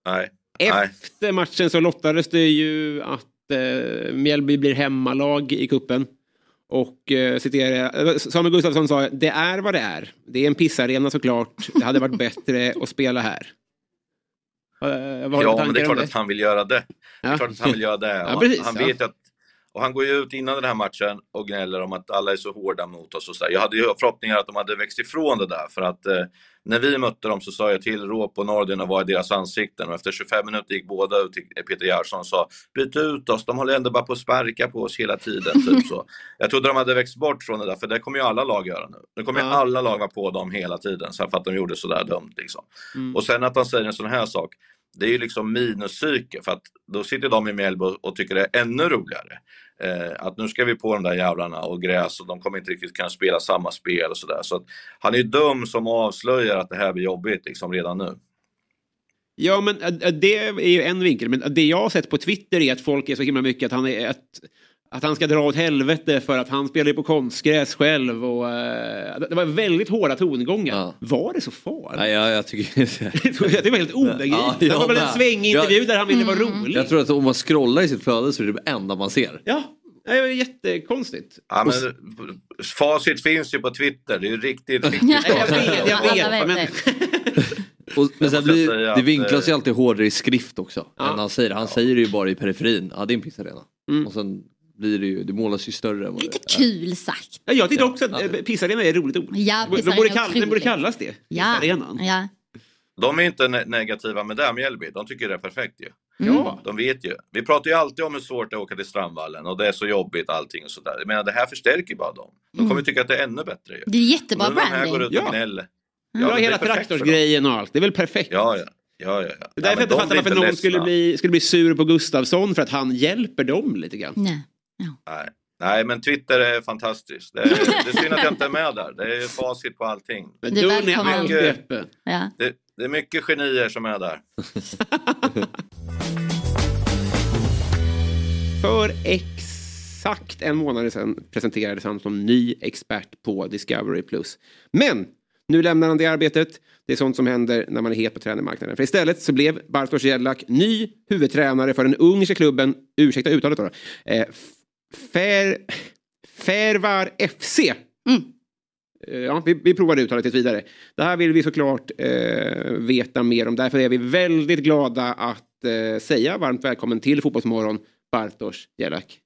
Nej. Efter matchen så lottades det ju att eh, Mjällby blir hemmalag i kuppen. Och eh, citerar jag, Samuel Gustafsson sa det är vad det är. Det är en pissarena såklart. Det hade varit bättre att spela här. Eh, för Ja, men det är klart det? att han vill göra det. Det är Ja. klart att han vill göra det. [LAUGHS] Ja, precis, han ja. vet att, och han går ju ut innan den här matchen och gnäller om att alla är så hårda mot oss. Och så där. Jag hade ju förhoppningar att de hade växt ifrån det där. För att eh, när vi mötte dem så sa jag till Råp och Nordin och var i deras ansikten. Och efter 25 minuter gick båda ut till Peter Gerhardsson och sa byt ut oss, de håller ändå bara på att sparka på oss hela tiden. Typ så. [LAUGHS] Jag trodde de hade växt bort från det där, för det kommer ju alla lag göra nu. Nu kommer ju Ja. alla lag vara på dem hela tiden, för att de gjorde sådär dumt. Liksom. Mm. Och sen att han säger en sån här sak. det är ju liksom minuspsyke för att då sitter de i Mjällby och tycker det är ännu roligare. Eh, att nu ska vi på de där jävlarna och gräs och de kommer inte riktigt kunna spela samma spel och sådär. Så att han är ju dum som avslöjar att det här blir jobbigt liksom redan nu. Ja, men eh, eh, det är ju en vinkel. Men det jag har sett på Twitter är att folk är så himla mycket att han, är, att, att han ska dra åt helvete för att han spelar ju på konstgräs själv. Och, äh, det var väldigt hårda tongångar. Var det så farligt? Nej, jag, [LAUGHS] jag tycker... det var helt obegripligt. det var väl en svängig intervju där han ville vara rolig. Jag tror att om man scrollar i sitt flöde så är det det enda man ser. Ja, det var jättekonstigt. Ja, men, facit finns ju på Twitter, det är ju riktigt, riktigt [LAUGHS] jag vet, jag vet. Men, [LAUGHS] Och, men sen blir, det vinklas ju eh, alltid hårdare i skrift också. Än han säger. Han säger det ju bara i periferin. Ja, det är en pissarena. Mm. Och sen blir det ju, det målas ju större än vad det Lite kul sagt. Ja, jag tycker också att äh, pissarena är ett roligt ord. Ja, de pissarena borde, är kall, den borde kallas det. Ja. Pissarenan. ja. De är inte ne- negativa med det, Mjällby. De tycker det är perfekt ju. Ja. De vet ju. Vi pratar ju alltid om hur svårt det är att åka till Strandvallen och det är så jobbigt allting och sådär. Jag menar, det här förstärker ju bara dem. De kommer Mm. tycka att det är ännu bättre ju. Det är jättebra de här går branding. ut och Ja. gnäller. Ja, det är hela traktorsgrejen och allt. Det är väl perfekt. Ja, ja. Ja, ja, ja. Det är därför jag inte fattar varför någon skulle bli, skulle bli sur på Gustafsson för att han hjälper dem lite grann. Nej. Nej. Nej, men Twitter är fantastiskt. Det är, det är synd att jag inte är med där. Det är facit på allting. Men Du är öppen. Ja. Det, det är mycket genier som är där. [LAUGHS] För exakt en månad sedan presenterades han som ny expert på Discovery+. Men nu lämnar han det arbetet. Det är sånt som händer när man är het på tränarmarknaden. För istället så blev Bartosz Jelak ny huvudtränare för den ungerska klubben, ursäkta uttalet då, eh, F- Fer, Fervar FC. Eh, Ja, vi, vi provar uttalet tills vidare. Det här vill vi såklart eh, veta mer om. Därför är vi väldigt glada att eh, säga varmt välkommen till Fotbollsmorgon, Bartosz Jelak.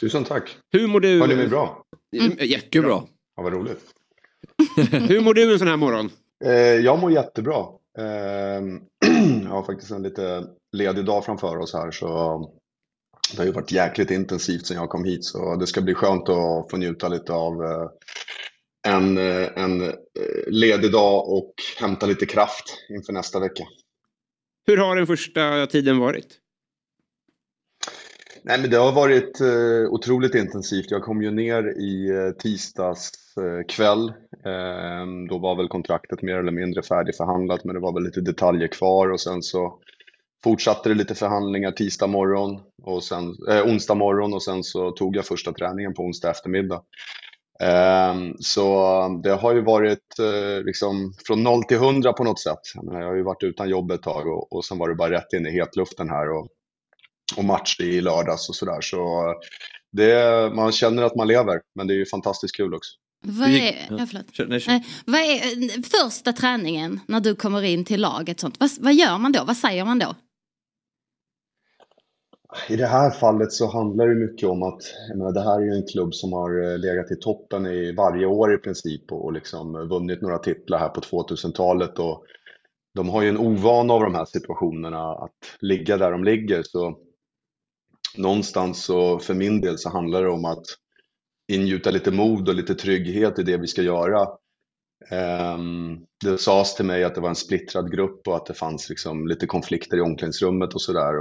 Tusen tack. Hur mår du? Hör ni mig bra? Mm. Jättebra. Ja, vad roligt. [LAUGHS] Hur mår du en sån här morgon? Eh, jag mår jättebra. Eh, [CLEARS THROAT] jag har faktiskt en lite ledig dag framför oss här så det har ju varit jäkligt intensivt sedan jag kom hit så det ska bli skönt att få njuta lite av eh, en, eh, en eh, ledig dag och hämta lite kraft inför nästa vecka. Hur har den första tiden varit? Nej, men det har varit eh, otroligt intensivt. Jag kom ju ner i eh, tisdags eh, kväll. Eh, då var väl kontraktet mer eller mindre färdigförhandlat, men det var väl lite detaljer kvar och sen så fortsatte det lite förhandlingar tisdag morgon och sen eh, onsdag morgon och sen så tog jag första träningen på onsdag eftermiddag. Ehm, Så det har ju varit eh, liksom från 0 till 100 på något sätt. Jag, menar, jag har ju varit utan jobb ett tag och, och sen var det bara rätt in i hetluften här och, och match i lördags och sådär. Så det, man känner att man lever, men det är ju fantastiskt kul också. Vad är, ja, förlåt. Nej, vad är eh, första träningen när du kommer in till laget? Sånt? Vad, vad gör man då? Vad säger man då? I det här fallet så handlar det mycket om att jag menar, det här är ju en klubb som har eh, legat i toppen i varje år i princip och liksom eh, vunnit några titlar här på 2000-talet. Och de har ju en ovana av de här situationerna att ligga där de ligger. Så någonstans så för min del så handlar det om att ingjuta lite mod och lite trygghet i det vi ska göra. Ehm, det sades till mig att det var en splittrad grupp och att det fanns liksom lite konflikter i omklädningsrummet och sådär.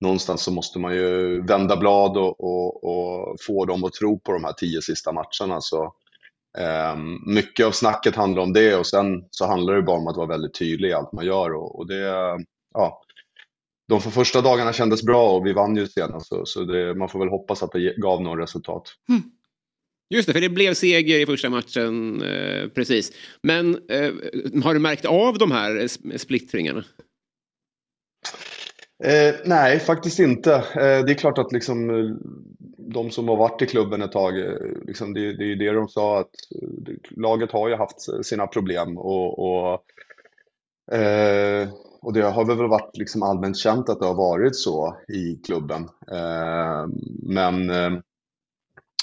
Någonstans så måste man ju vända blad och, och, och få dem att tro på de här tio sista matcherna. Så, eh, mycket av snacket handlar om det och sen så handlar det bara om att vara väldigt tydlig i allt man gör. Och, och det, ja, de för första dagarna kändes bra och vi vann ju senast. Så, så det, man får väl hoppas att det gav något resultat. Mm. Just det, för det blev seger i första matchen. Eh, precis. Men eh, har du märkt av de här splittringarna? Eh, nej, faktiskt inte. Eh, det är klart att liksom, eh, de som har varit i klubben ett tag, eh, liksom, det, det är ju det de sa att eh, laget har ju haft sina problem och, och, eh, och det har väl varit liksom allmänt känt att det har varit så i klubben. Eh, men eh,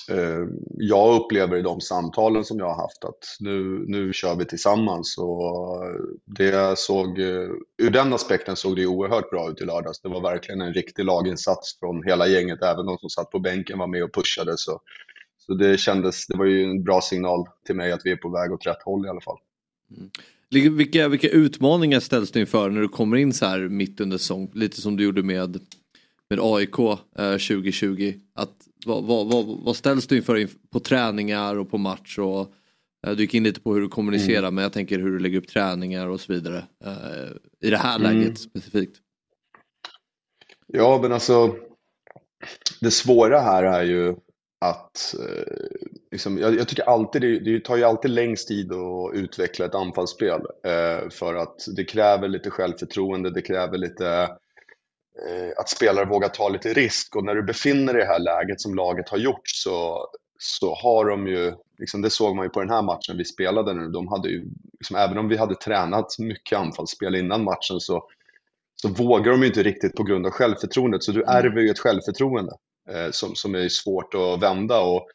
Eh, jag upplever i de samtalen som jag har haft att nu, nu kör vi tillsammans och det såg, eh, ur den aspekten såg det oerhört bra ut i lördags. Det var verkligen en riktig laginsats från hela gänget, även de som satt på bänken var med och pushade. Så, så det kändes, det var ju en bra signal till mig att vi är på väg åt rätt håll i alla fall. Mm. Vilka- Vilka, vilka utmaningar ställs du inför när du kommer in så här mitt under säsong? Lite som du gjorde med, med AIK eh, 2020. Att, vad, vad, vad, vad ställs du inför inf- på träningar och på match? Och, eh, du gick in lite på hur du kommunicerar Mm. men jag tänker hur du lägger upp träningar och så vidare. Eh, I det här Mm. läget specifikt. Ja, men alltså det svåra här är ju att eh, liksom, jag, jag tycker alltid det, det tar ju alltid längst tid att utveckla ett anfallsspel eh, för att det kräver lite självförtroende, det kräver lite att spelare vågar ta lite risk och när du befinner dig i det här läget som laget har gjort så, så har de ju, liksom, det såg man ju på den här matchen vi spelade nu, de hade ju, liksom, även om vi hade tränat mycket anfallsspel innan matchen så så vågar de ju inte riktigt på grund av självförtroendet. Så du ärver ju ett självförtroende eh, som, som är svårt att vända. Och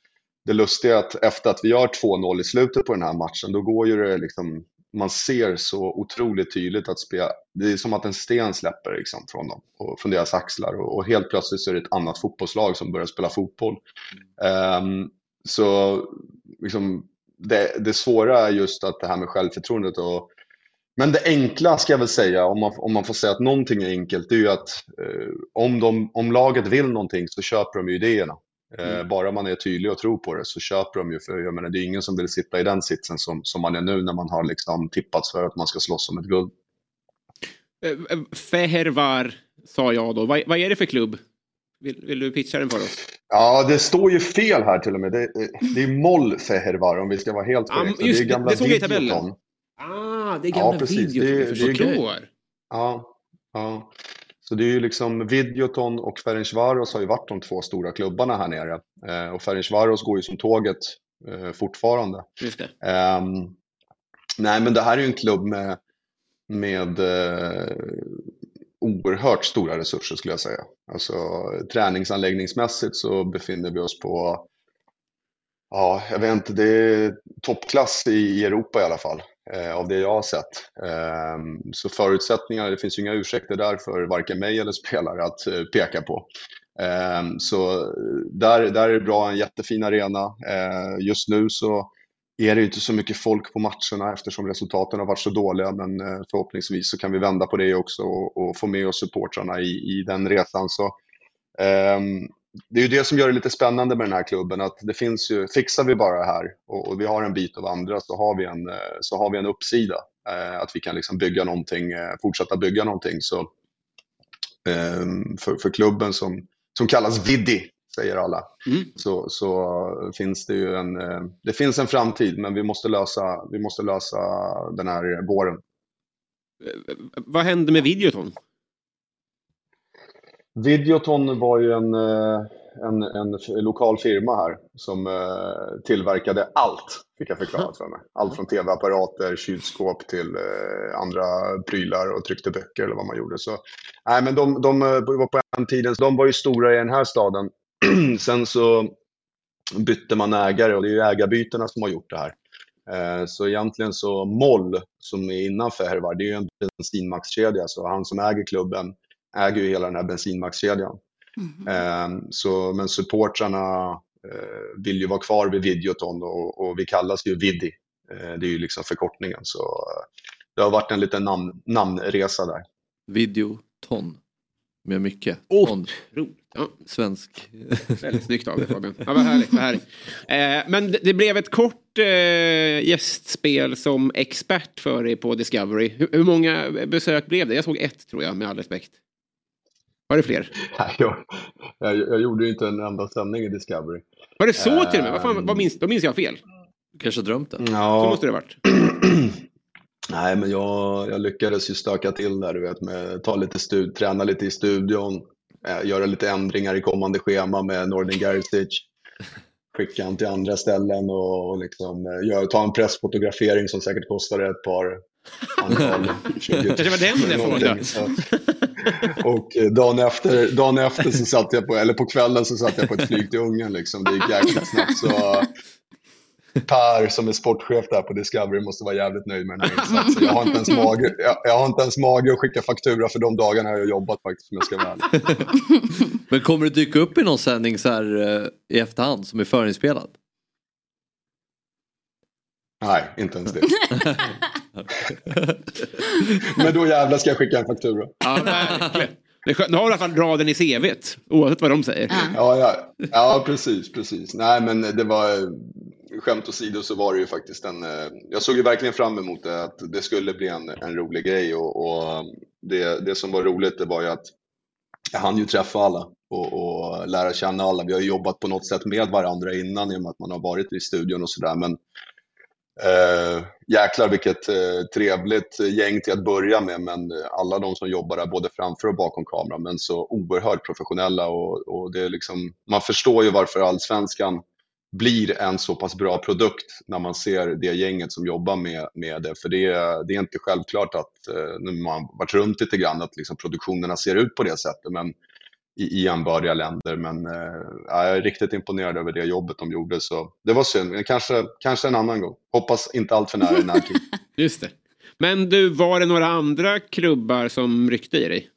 det lustiga är att efter att vi gör 2-0 i slutet på den här matchen, då går ju det liksom, man ser så otroligt tydligt att spela, det är som att en sten släpper liksom från dem och från deras axlar och, och helt plötsligt så är det ett annat fotbollslag som börjar spela fotboll. Um, så liksom, det, det svåra är just att det här med självförtroendet och men det enkla ska jag väl säga, om man, om man får säga att någonting är enkelt, det är ju att eh, om, de, om laget vill någonting så köper de ju idéerna. Eh, Bara man är tydlig och tror på det så köper de ju, för jag menar, det är ingen som vill sitta i den sitsen som, som man är nu när man har liksom tippats för att man ska slåss om ett guld. Eh, eh, Fehervar sa jag då. Vad, vad är det för klubb? Vill, vill du pitcha den för oss? Ja, det står ju fel här till och med. Det, det är Moll Fehervar om vi ska vara helt korrekta. just det är det, gamla det såg jag i tabellen. Videoton. Ah, det är gamla Ja, precis. videor. Det är- jag det förstår. Ja, ja. Så det är ju liksom Videoton och Ferencvaros har ju varit de två stora klubbarna här nere. Eh, och Ferencvaros går ju som tåget eh, fortfarande. Just. Ehm, nej, men det här är ju en klubb med, med eh, oerhört stora resurser skulle jag säga. Alltså träningsanläggningsmässigt så befinner vi oss på, ja, jag vet inte, det är toppklass i Europa i alla fall. Eh, av det jag har sett. Ehm, så förutsättningar, det finns ju inga ursäkter där för varken mig eller spelare att eh, peka på. Ehm, så där, där är det bra, en jättefin arena. Eh, just nu så är det ju inte så mycket folk på matcherna eftersom resultaten har varit så dåliga. Men eh, förhoppningsvis så kan vi vända på det också och, och få med oss supportrarna i, i den resan. Så, ehm, det är ju det som gör det lite spännande med den här klubben, att det finns ju, fixar vi bara det här och, och vi har en bit av andra så har vi en, eh, så har vi en uppsida. Eh, att vi kan liksom bygga någonting, eh, fortsätta bygga någonting. Så, ehm, för, för klubben som, som kallas Viddi, säger alla, så, så finns det ju en, det finns en framtid, men vi måste lösa, vi måste lösa den här våren. Vad hände med Videoton? Videoton var ju en, eh, en, en lokal firma här som eh, tillverkade allt, fick jag förklarat för mig. [LAUGHS] Allt från tv-apparater, kylskåp till eh, andra prylar och tryckte böcker eller vad man gjorde. Så, nej, men de, de var på den tiden, de var ju stora i den här staden. [CLEARS THROAT] Sen så bytte man ägare och det är ju ägarbytena som har gjort det här. Så egentligen så Moll, som är innanför Hervar, det är ju en bensinmaxkedja. Så han som äger klubben äger ju hela den här bensinmaxkedjan. Eh, Så, men supportrarna eh, vill ju vara kvar vid Videoton och, och vi kallas ju Viddi. Eh, Det är ju liksom förkortningen. Så eh, det har varit en liten namn, namnresa där. Videoton. Med mycket. Ton. Ja. Svensk. Väldigt snyggt av dig Fabian. Ja, vad härligt. Vad härligt. Eh, men det, det blev ett kort eh, gästspel som expert för dig på Discovery. Hur, hur många besök blev det? Jag såg ett tror jag med all respekt. Var det fler? [LAUGHS] Nej, jag, jag, jag gjorde ju inte en enda sändning i Discovery. Var det så till och med? Ehm. Vad, fan, vad minns, vad minns jag fel? Kanske drömt det. Ja. Så måste det ha varit. [CLEARS THROAT] Nej, men jag, jag lyckades ju stöka till där, du vet, med ta lite stud, träna lite i studion, eh, göra lite ändringar i kommande schema med Nordin Gerzic, [LAUGHS] skicka han till andra ställen och, och liksom, eh, gör, ta en pressfotografering som säkert kostade ett par antal, [LAUGHS] 20 Kanske var den jag någonting. Och eh, dagen efter, dagen efter så satt jag på, eller på kvällen så satt jag på ett flyg till Ungern liksom. Det gick jäkligt snabbt. Så Per som är sportchef där på Discovery måste vara jävligt nöjd med den här insatsen. Jag har inte ens mage, jag, jag har inte ens mage att skicka faktura för de dagarna jag har jobbat faktiskt om jag ska vara. Men kommer det dyka upp i någon sändning så här eh, i efterhand som är förinspelad? Nej, inte ens det. [LAUGHS] Men då jävlar ska jag skicka en faktura. Ja, verkligen. Nu har du i alla fall raden i CVt, oavsett vad de säger. Ja, ja, ja, precis, precis. Nej, men det var skämt åsido så var det ju faktiskt en... eh, Jag såg ju verkligen fram emot det, att det skulle bli en, en rolig grej och, och det, det som var roligt det var ju att jag hann ju träffa alla och, och lära känna alla. Vi har ju jobbat på något sätt med varandra innan i och med att man har varit i studion och sådär. Men eh, jäklar vilket eh, trevligt gäng till att börja med. Men eh, alla de som jobbar där både framför och bakom kameran. Men så oerhört professionella och, och det är liksom, man förstår ju varför allsvenskan blir en så pass bra produkt när man ser det gänget som jobbar med, med det. För det, är- det är inte självklart att, eh, när man varit runt lite grann, att liksom produktionerna ser ut på det sättet. Men i, i jämbördiga länder. Men eh, ja, jag är riktigt imponerad över det jobbet de gjorde. Så det var synd. Kanske, kanske en annan gång. Hoppas inte allt för nära i [LAUGHS] närtid. Just det. Men du, var det några andra klubbar som ryckte i dig?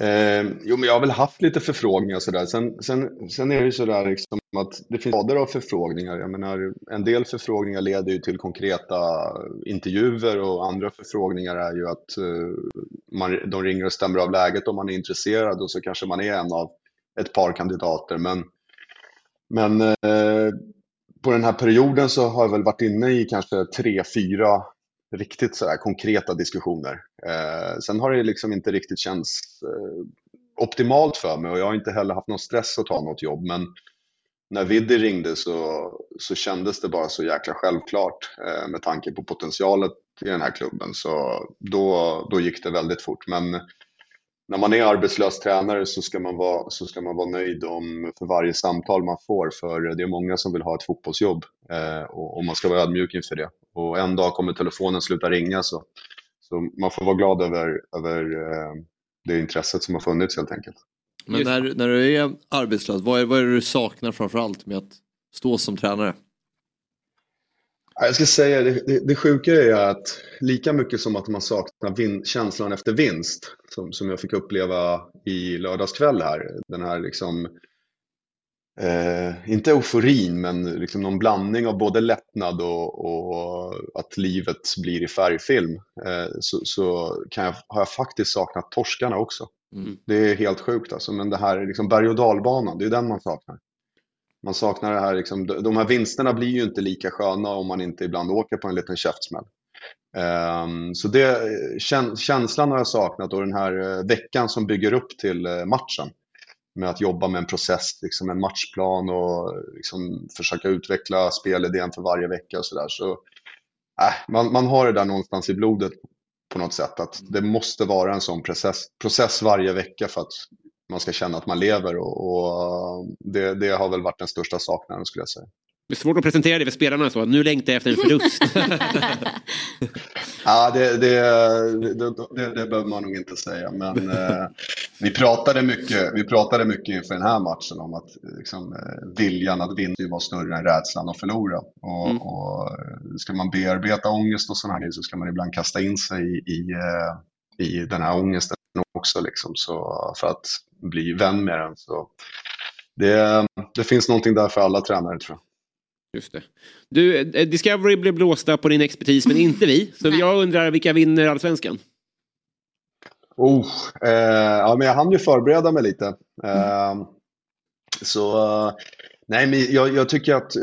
Eh, jo, men jag har väl haft lite förfrågningar och sådär. Sen, sen, sen är det ju sådär liksom att det finns rader av förfrågningar. Jag menar, en del förfrågningar leder ju till konkreta intervjuer och andra förfrågningar är ju att eh, man, de ringer och stämmer av läget om man är intresserad och så kanske man är en av ett par kandidater. Men, men eh, på den här perioden så har jag väl varit inne i kanske tre, fyra riktigt så här konkreta diskussioner. Eh, sen har det liksom inte riktigt känts eh, optimalt för mig och jag har inte heller haft någon stress att ta något jobb. Men när Viddy ringde så, så kändes det bara så jäkla självklart eh, med tanke på potentialet i den här klubben. Så då, då gick det väldigt fort. Men när man är arbetslös tränare så ska man vara, så ska man vara nöjd om, för varje samtal man får. För det är många som vill ha ett fotbollsjobb eh, och, och man ska vara ödmjuk inför det. Och en dag kommer telefonen sluta ringa så, så man får vara glad över, över eh, det intresset som har funnits helt enkelt. Men när, när du är arbetslös, vad är, vad är det du saknar framförallt med att stå som tränare? Ja, Jag ska säga, det, det, det sjuka är att lika mycket som att man saknar vin, känslan efter vinst, som, som jag fick uppleva i lördagskväll här, den här liksom, eh, inte euforin, men liksom någon blandning av både lättnad och, och att livet blir i färgfilm, eh, så, så kan jag, har jag faktiskt saknat torskarna också. Det är helt sjukt alltså, men det här liksom berg och dalbanan, det är den man saknar. Man saknar det här, liksom, de här vinsterna blir ju inte lika sköna om man inte ibland åker på en liten käftsmäll. Ehm, så det, käns- känslan har jag saknat och den här eh, veckan som bygger upp till eh, matchen. Med att jobba med en process, liksom en matchplan och liksom försöka utveckla spelidén för varje vecka och sådär. Så, äh, man, man har det där någonstans i blodet på något sätt. Att det måste vara en sån process, process varje vecka för att man ska känna att man lever. Och, och det, det har väl varit den största saknaden skulle jag säga. Det är svårt att presentera det för spelarna så. Nu längtar jag efter en förlust. [LAUGHS] Ja, det, det, det, det, behöver man nog inte säga. Men eh, vi, pratade mycket, vi pratade mycket inför den här matchen om att liksom, eh, viljan att vinna var större än rädslan att förlora. Och, Mm. och eh, ska man bearbeta ångest och sådana här så ska man ibland kasta in sig i, i, eh, i den här ångesten också. Liksom, så, för att bli vän med den. Så det, det finns någonting där för alla tränare tror jag. Just det. Du, eh, Discovery blev blåsta på din expertis men inte vi. Så jag undrar vilka vinner allsvenskan? Oh, eh, ja, men jag hann ju förbereda mig lite. Eh, så eh, nej, men jag, jag tycker att eh,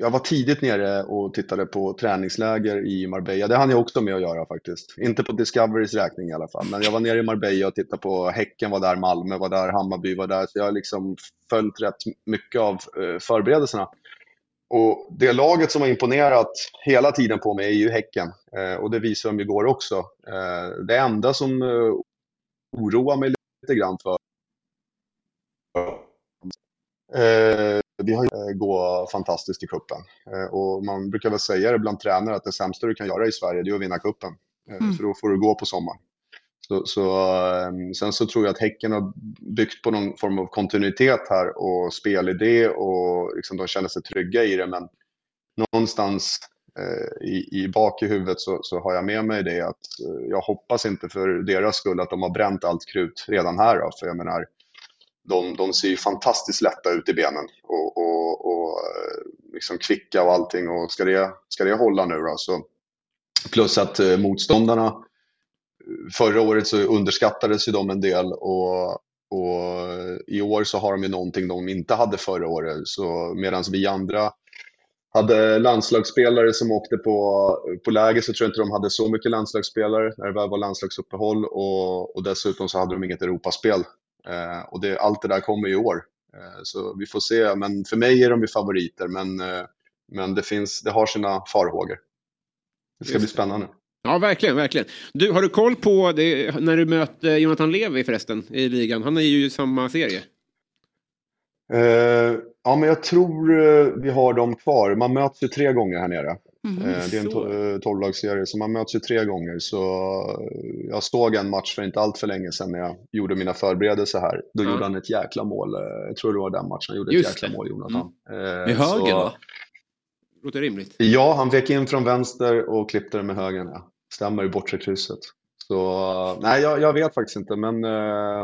jag var tidigt nere och tittade på träningsläger i Marbella. Det hann jag också med att göra faktiskt. Inte på Discoverys räkning i alla fall. Men jag var nere i Marbella och tittade på Häcken var där, Malmö var där, Hammarby var där. Så jag har liksom följt rätt mycket av eh, förberedelserna. Och det laget som har imponerat hela tiden på mig är ju Häcken. Eh, och det visade de igår också. Eh, det enda som eh, oroar mig lite grann för vi har ju eh, gå fantastiskt i kuppen. Och man brukar väl säga det bland tränare att det sämsta du kan göra i Sverige det är att vinna kuppen. Mm. För då får du gå på sommaren. Så, så, ehm, sen så tror jag att Häcken har byggt på någon form av kontinuitet här och spelidé och liksom de känner sig trygga i det. Men någonstans eh, i, i bak i huvudet så, så har jag med mig det att eh, jag hoppas inte för deras skull att de har bränt allt krut redan här. Då, för jag menar, de, de ser ju fantastiskt lätta ut i benen. Och, och, och eh, liksom kvicka och allting och ska det, ska det hålla nu då? Så, plus att eh, motståndarna förra året så underskattades ju de en del och, och i år så har de ju någonting de inte hade förra året. Så medan vi andra hade landslagsspelare som åkte på, på läger så tror jag inte de hade så mycket landslagsspelare när det väl var landslagsuppehåll och, och dessutom så hade de inget Europaspel. Eh, och det, allt det där kommer i år. Eh, så vi får se, men för mig är de ju favoriter men, eh, men det, finns, det har sina farhågor. Det ska Just bli spännande. Ja, verkligen, verkligen. Du, har du koll på det, när du möter Jonathan Levi förresten i ligan? Han är ju i samma serie. Eh, ja, men jag tror eh, vi har dem kvar. Man möts ju tre gånger här nere. Mhm. Eh, det är en to- tolvlagsserie, så man möts ju tre gånger. Så jag såg en match för inte allt för länge sedan när jag gjorde mina förberedelser här. Då Ja. gjorde han ett jäkla mål. Jag tror det var den matchen han gjorde Just ett jäkla det. mål, Jonathan. Eh, Med höger så- va? Låter rimligt. Ja, han vek in från vänster och klippte den med högen. Ja. Stämmer i bortre krysset. Så eh, nej, jag, jag vet faktiskt inte, men eh,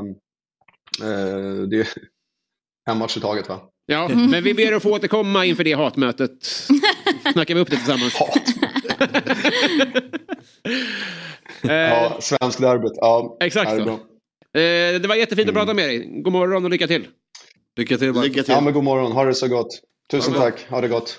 eh, det är [LAUGHS] en match i taget va? Ja, men vi ber att få återkomma inför det hatmötet. [LAUGHS] Snackar vi upp det tillsammans. [LAUGHS] Ja, svensk derbyt. Ja, Exakt det bra. Eh, det var jättefint att prata med dig. God morgon och lycka till. Lycka till. Lycka till. Ja, men god morgon. Ha det så gott. Tusen tack. Ha det gott.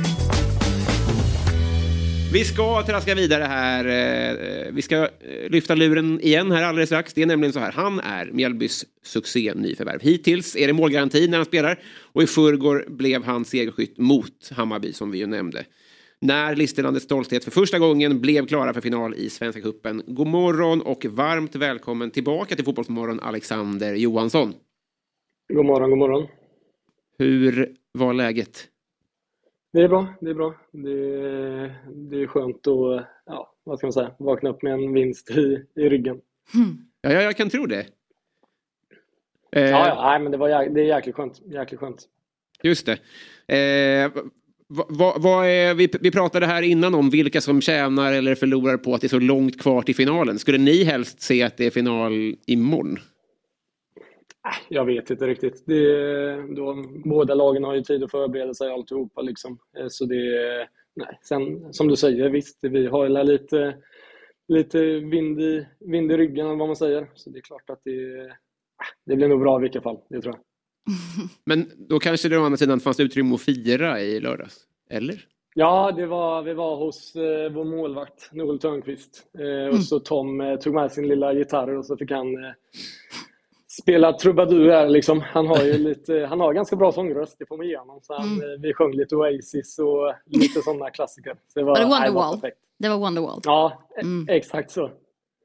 Vi ska traska vidare här. Eh, Vi ska eh, lyfta luren igen här alldeles strax. Det är nämligen så här. Han är Mjällbys succé nyförvärv. Hittills är det målgaranti när han spelar. Och i förrgår blev han segerskytt mot Hammarby som vi ju nämnde. När Listerlandets stolthet för första gången blev klara för final i Svenska Cupen. God morgon och varmt välkommen tillbaka till Fotbollsmorgon Alexander Johansson. God morgon, god morgon. Hur var läget? Det är bra, det är bra. Det är, det är skönt att, ja, vad ska man säga, vakna upp med en vinst i, i ryggen. Ja, ja, jag kan tro det. Eh, Ja, ja, nej, men det, var, det är jäkligt skönt. Jäkligt skönt. Just det. Eh, vad, vad, vad är, vi, vi pratade här innan om vilka som tjänar eller förlorar på att det är så långt kvar till finalen. Skulle ni helst se att det är final imorgon? Jag vet inte riktigt. Det, då, båda lagen har ju tid att förbereda sig alltihopa liksom. Eh, Så det, är- nej. Sen som du säger, visst, vi har ju lite, lite vind, i, vind i ryggen eller vad man säger. Så det är klart att det, ah, det blir nog bra i vilka fall, det tror jag. [LAUGHS] Men då kanske det å andra sidan fanns utrymme att fira i lördags? Eller? Ja, det var, vi var hos eh, vår målvakt Noel Törnqvist. Eh, och så Tom eh, tog med sin lilla gitarr och så fick han eh, spela trubadur här liksom. Han har ju [LAUGHS] lite, han har ganska bra sångröst, det får man ge honom. Så han, eh, vi sjöng lite Oasis och lite sådana klassiker. Så det var, det Wonderwall? Det var Wonderwall. Ja, e- exakt så.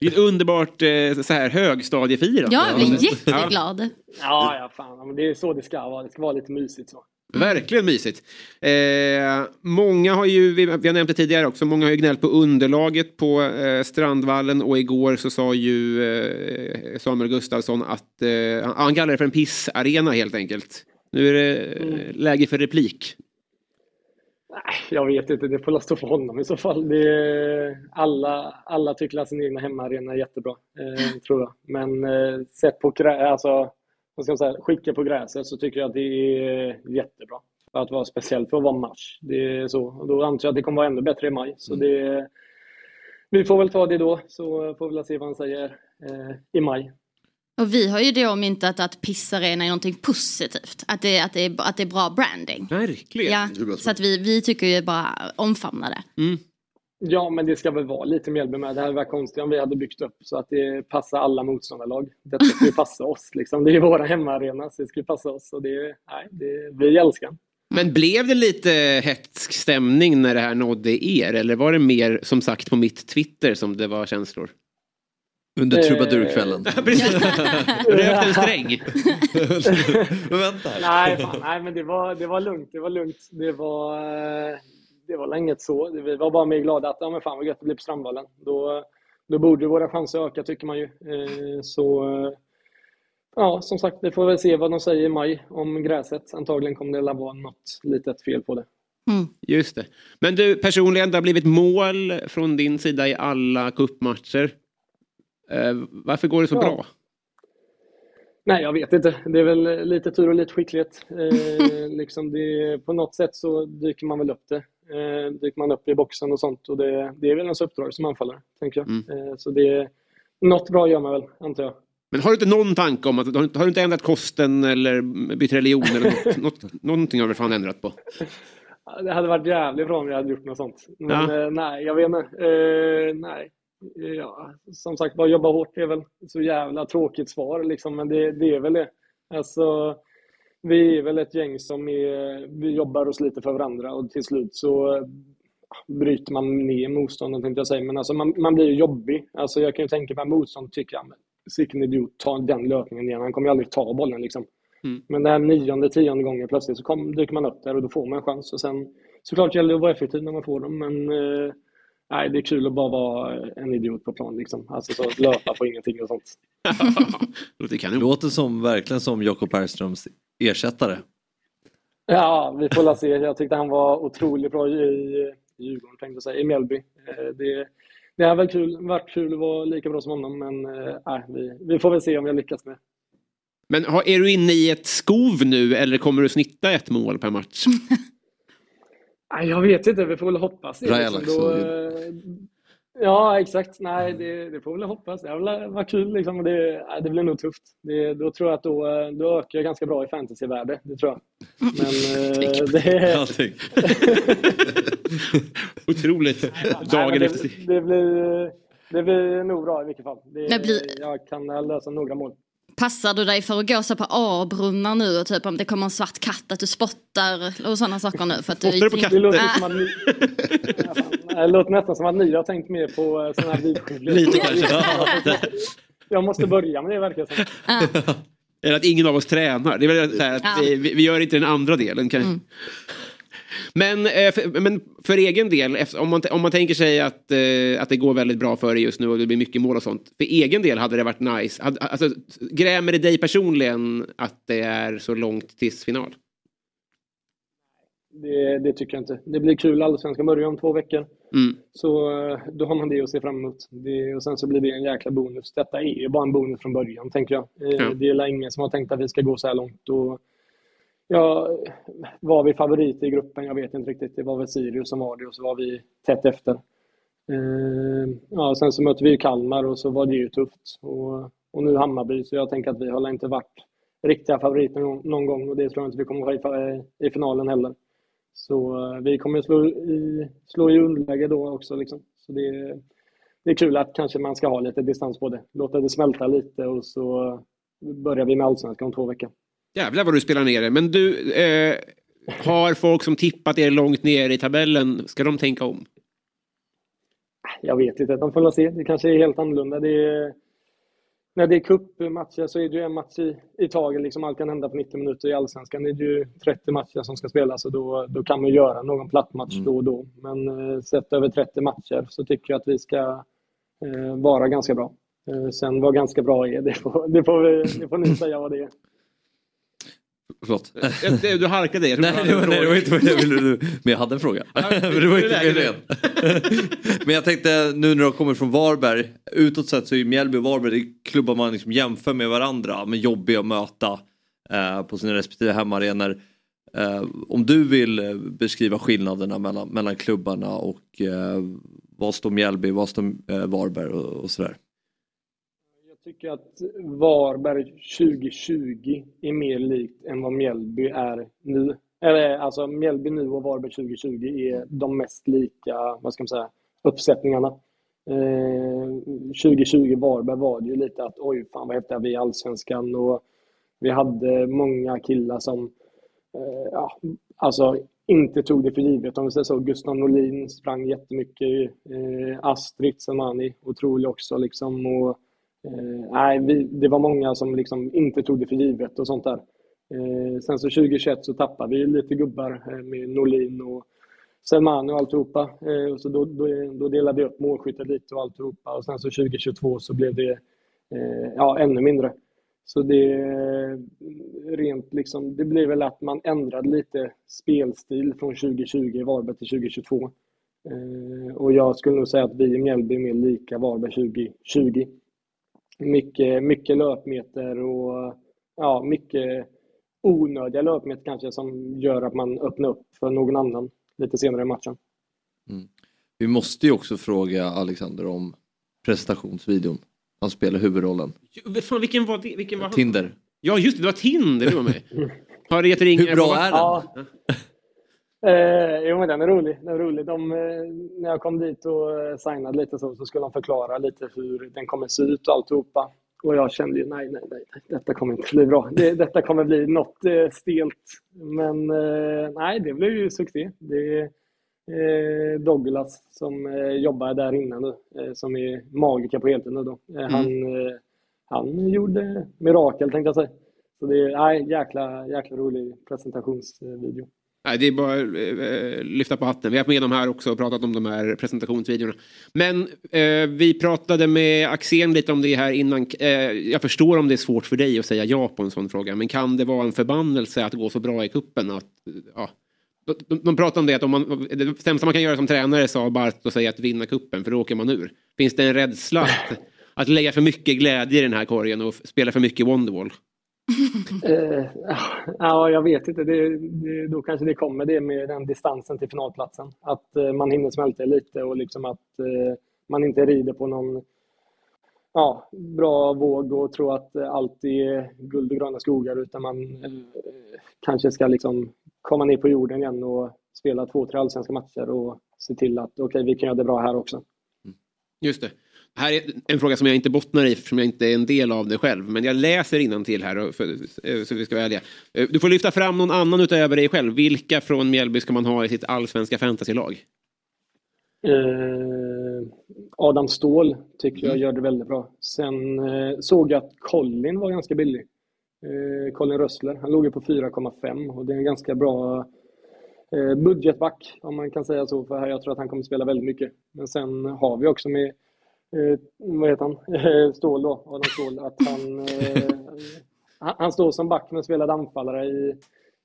Det är ett underbart eh, så här, högstadiefirande. Ja, jag blir jätteglad. Ja, ja, fan. Men det är så det ska vara. Det ska vara lite mysigt så. Verkligen mysigt. Eh, många har ju, vi, vi har nämnt det tidigare också, många har ju gnällt på underlaget på eh, Strandvallen och igår så sa ju eh, Samuel Gustafsson att eh, han, kallar det för en pissarena helt enkelt. Nu är det eh, läge för replik. Jag vet inte, det får stå för honom i så fall. Det alla, alla tycker att sin egna hemmaarena är jättebra, eh, tror jag. Men eh, sett på alltså, vad ska man säga, skicka på gräset så tycker jag att det är jättebra. För att vara speciellt för att vara mars. Det är så. Och då antar jag att det kommer vara ännu bättre i maj. Så det, vi får väl ta det då, så får vi väl se vad han säger eh, i maj. Och vi har ju då myntat att pissarena är någonting positivt. Att det, att det, är, att det är bra branding. Verkligen. Ja, så att vi, vi tycker ju bara omfamna det. Ja, men det ska väl vara lite Mjällby med. Det här var konstigt om vi hade byggt upp så att det passar alla motståndarlag. Detta ska ju passa oss. Liksom. Det är våra hemmaarena, så det ska ju passa oss. Och det, nej, det, vi älskar. Men blev det lite hetsk stämning när det här nådde er? Eller var det mer som sagt på mitt Twitter som det var känslor? Under Eh, trubadurkvällen. [LAUGHS] Rökt en sträng. Men [LAUGHS] vänta. nej, fan, nej, men det var, det var lugnt. Det var lugnt. Det var, eh, det var länge så. Vi var bara mer glada att ja, men fan vad gött det blir på Strandvallen. Då, då borde våra chanser öka tycker man ju. Eh, Så eh, ja, som sagt, vi får väl se vad de säger i maj om gräset. Antagligen kommer det att vara något litet fel på det. Just det. Men du personligen, det har blivit mål från din sida i alla cupmatcher. Eh, varför går det så Ja. bra? Nej, jag vet inte. Det är väl lite tur och lite skicklighet. [LAUGHS] Eh, liksom det, på något sätt så dyker man väl upp det. Eh, dyker man upp i boxen och sånt. Och det, det är väl ens uppdrag som anfallare, tänker jag. Mm. Eh, så det, något bra gör man väl, antar jag. Men har du inte någon tanke om att, har du- har du inte ändrat kosten eller bytt religion eller något, [LAUGHS] något, någonting har du fan ändrat på? Det hade varit jävligt bra om jag hade gjort något sånt. Men Ja. eh, nej, jag vet inte. Eh, nej. Ja, som sagt, bara jobba hårt är väl så jävla tråkigt svar liksom, men det, det är väl det. Alltså, vi är väl ett gäng som är, vi jobbar och sliter för varandra och till slut så bryter man ner motståndaren tänkte jag säga. Men alltså man, man blir ju jobbig. Alltså jag kan ju tänka mig att motstånd tycker men sicken idiot, ta den löpningen igen. Han kommer ju aldrig ta bollen liksom. Mm. Men den här nionde, tionde gången plötsligt så kom, dyker man upp där och då får man en chans. Och sen såklart gäller det att vara effektiv när man får dem, men eh, nej, det är kul att bara vara en idiot på plan liksom. Alltså så löpa på ingenting och sånt. [LAUGHS] Låter som, verkligen som Jakob Bergströms ersättare. Ja, vi får la se. Jag tyckte han var otroligt bra i, Djurgården, tänkte jag säga, i Mjällby. Eh, Det, det har väl kul, varit kul att vara lika bra som honom, men nej, vi, vi får väl se om jag lyckas med. Men har, är du inne i ett skov nu eller kommer du snitta ett mål per match? [LAUGHS] Jag vet inte, vi får väl hoppas det. Liksom. Då, eh, ja, exakt. Nej, det, det får vi väl hoppas. Det var, var kul liksom. Det, nej, det blir nog tufft. Det, då tror jag att då, eh, då ökar jag ganska bra i fantasyvärde. Det tror jag. Men [LAUGHS] eh, det... Allting. [LAUGHS] Otroligt. Dagen men det, efter. det, blir, det blir nog bra i vilket fall. Det blir- Jag kan lösa några mål. Passar du dig för att gå så på A-brunnar nu och typ om det kommer en svart katt att du spottar och sådana saker nu? För att du, Spottar du på katter? Det låter Ah. som att ni... [LAUGHS] Det låter nästan som att ni har tänkt mer på eh, sådana här vidskepligheter. Lite kanske. Ja. [LAUGHS] Jag måste börja med det verkar det som. [LAUGHS] Eller att ingen av oss tränar. Det är väl så här att Ja. vi, vi gör inte den andra delen. Kan... Men, eh, för, men för egen del, efter- om man, om man tänker sig att, eh, att det går väldigt bra för dig just nu och det blir mycket mål och sånt. För egen del hade det varit nice. Hade, alltså, grämer det dig personligen att det är så långt tills final? Det, det tycker jag inte. Det blir kul. Allsvenskan börjar om två veckor. Mm. Så eh, då har man det att se fram emot. Det, och sen så blir det en jäkla bonus. Detta är ju bara en bonus från början, tänker jag. Ja. Det är ingen som har tänkt att vi ska gå så här långt. Och, ja, var vi favoriter i gruppen? Jag vet inte riktigt. Det var väl Sirius som var det och så var vi tätt efter. Ehm, ja, sen så mötte vi Kalmar och så var det ju tufft. Och, och nu Hammarby, så jag tänker att vi har inte varit riktiga favoriter någon, någon gång och det tror jag inte vi kommer att vara i, i finalen heller. Så eh, vi kommer slå i, slå i underläge då också. Liksom. Så det, det är kul att kanske man ska ha lite distans på det. Låta det smälta lite och så börjar vi med Allsvenskan om två veckor. Jävlar vad du spelar ner det. Men du, eh, har folk som tippat er långt ner i tabellen, ska de tänka om? Jag vet inte, de får väl se. Det kanske är helt annorlunda. Det är, när det är cupmatcher så är det ju en match i, i taget. Liksom allt kan hända på 90 minuter. I Allsvenskan är det ju 30 matcher som ska spelas och då, då kan man göra någon platt match då och då. Men eh, sett över 30 matcher så tycker jag att vi ska eh, vara ganska bra. Eh, sen vad ganska bra är, det får, det får, vi, det får ni säga vad det är. Förlåt. Jag- det- Du harkade dig. Nej, det var, nej, det var inte vad jag ville. Men jag hade en fråga. [LAUGHS] Men det var inte meningen. [LAUGHS] Men jag tänkte nu när du kommit från Varberg. Utåt sett så är ju Mjällby och Varberg det är klubbar man liksom jämför med varandra. Men jobbiga att möta eh, på sina respektive hemmaarenor. Eh, om du vill eh, beskriva skillnaderna mellan, mellan klubbarna och eh, vad står Mjällby, vad står eh, Varberg och, och sådär. Jag tycker att Varberg 2020 är mer likt än vad Mjällby är nu. Eller alltså Mjällby nu och Varberg 2020 är de mest lika, vad ska man säga, uppsättningarna. Eh, 2020 Varberg var det ju lite att oj, fan vad häftiga vi är i Allsvenskan och vi hade många killar som eh, ja, alltså inte tog det för givet. Om vi säger så. Gustav Norlin sprang jättemycket. Eh, Astrid Selmani, otrolig också liksom. Och Eh, nej, vi, det var många som liksom inte tog det för givet och sånt där. Eh, sen så 2021 så tappade vi lite gubbar eh, med Norlin och Selmani och alltihopa. Eh, så då, då, då delade vi upp målskyttet lite och alltihopa. Och sen så 2022 så blev det eh, ja, ännu mindre. Så det rent liksom, det blir väl att man ändrade lite spelstil från 2020 i Varberg till 2022. Eh, och jag skulle nog säga att vi i Mjällby är mer lika Varberg 2020. Mycket, mycket löpmeter och ja, mycket onödiga löpmeter kanske som gör att man öppnar upp för någon annan lite senare i matchen. Vi måste ju också fråga Alexander om prestationsvideon. Han spelar huvudrollen. Fan, vilken var det? Vilken var han? Tinder. Ja just det, det var Tinder du var med. [LAUGHS] Har det gett ringar Hur bra på är vattnet? Ja. Eh, jo men den är rolig. Den är rolig. De, eh, när jag kom dit och eh, signade lite så, så skulle de förklara lite hur den kommer se ut och alltihopa. Och jag kände ju nej, nej, nej, detta kommer inte bli bra. Det, detta kommer bli något eh, stelt. Men eh, nej, det blev ju succé. Det är eh, Douglas som eh, jobbar där inne nu, eh, som är magiker på heltid nu då. Eh, han, han gjorde mirakel tänkte jag säga. Så det är nej, jäkla, jäkla rolig presentationsvideo. Nej, det är bara att eh, lyfta på hatten. Vi har haft med dem här också och pratat om de här presentationsvideorna. Men eh, vi pratade med Axén lite om det här innan. Eh, jag förstår om det är svårt för dig att säga ja på en sån fråga. Men kan det vara en förbannelse att gå så bra i kuppen att, ja, de, de, de pratar om det att om man, det sämsta man kan göra som tränare sa Bart och säga att vinna kuppen för då åker man ur. Finns det en rädsla att, att lägga för mycket glädje i den här korgen och spela för mycket Wonderwall? [LAUGHS] Eh, ja, jag vet inte. Det, det, då kanske det kommer det med den distansen till finalplatsen. Att eh, man hinner smälta lite och liksom att eh, man inte rider på någon ja, bra våg och tror att allt är guld och gröna skogar utan man eh, kanske ska liksom komma ner på jorden igen och spela två, tre allsvenska matcher och se till att okej, okay, vi kan göra det bra här också. Just det. Här är en fråga som jag inte bottnar i eftersom jag inte är en del av det själv. Men jag läser till här för, eh, så vi ska vara ärliga. Eh, Du får lyfta fram någon annan utöver dig själv. Vilka från Mjällby ska man ha i sitt allsvenska fantasylag? Eh, Adam Ståhl tycker jag gör det väldigt bra. Sen eh, såg jag att Colin var ganska billig. Eh, Colin Rössler. Han låg ju på 4,5 och det är en ganska bra eh, budgetback om man kan säga så. För här, jag tror att han kommer spela väldigt mycket. Men sen har vi också med eh, vad heter han? Eh, Ståhl då, Adam Ståhl, att han, eh, han, står som back men spelade anfallare i,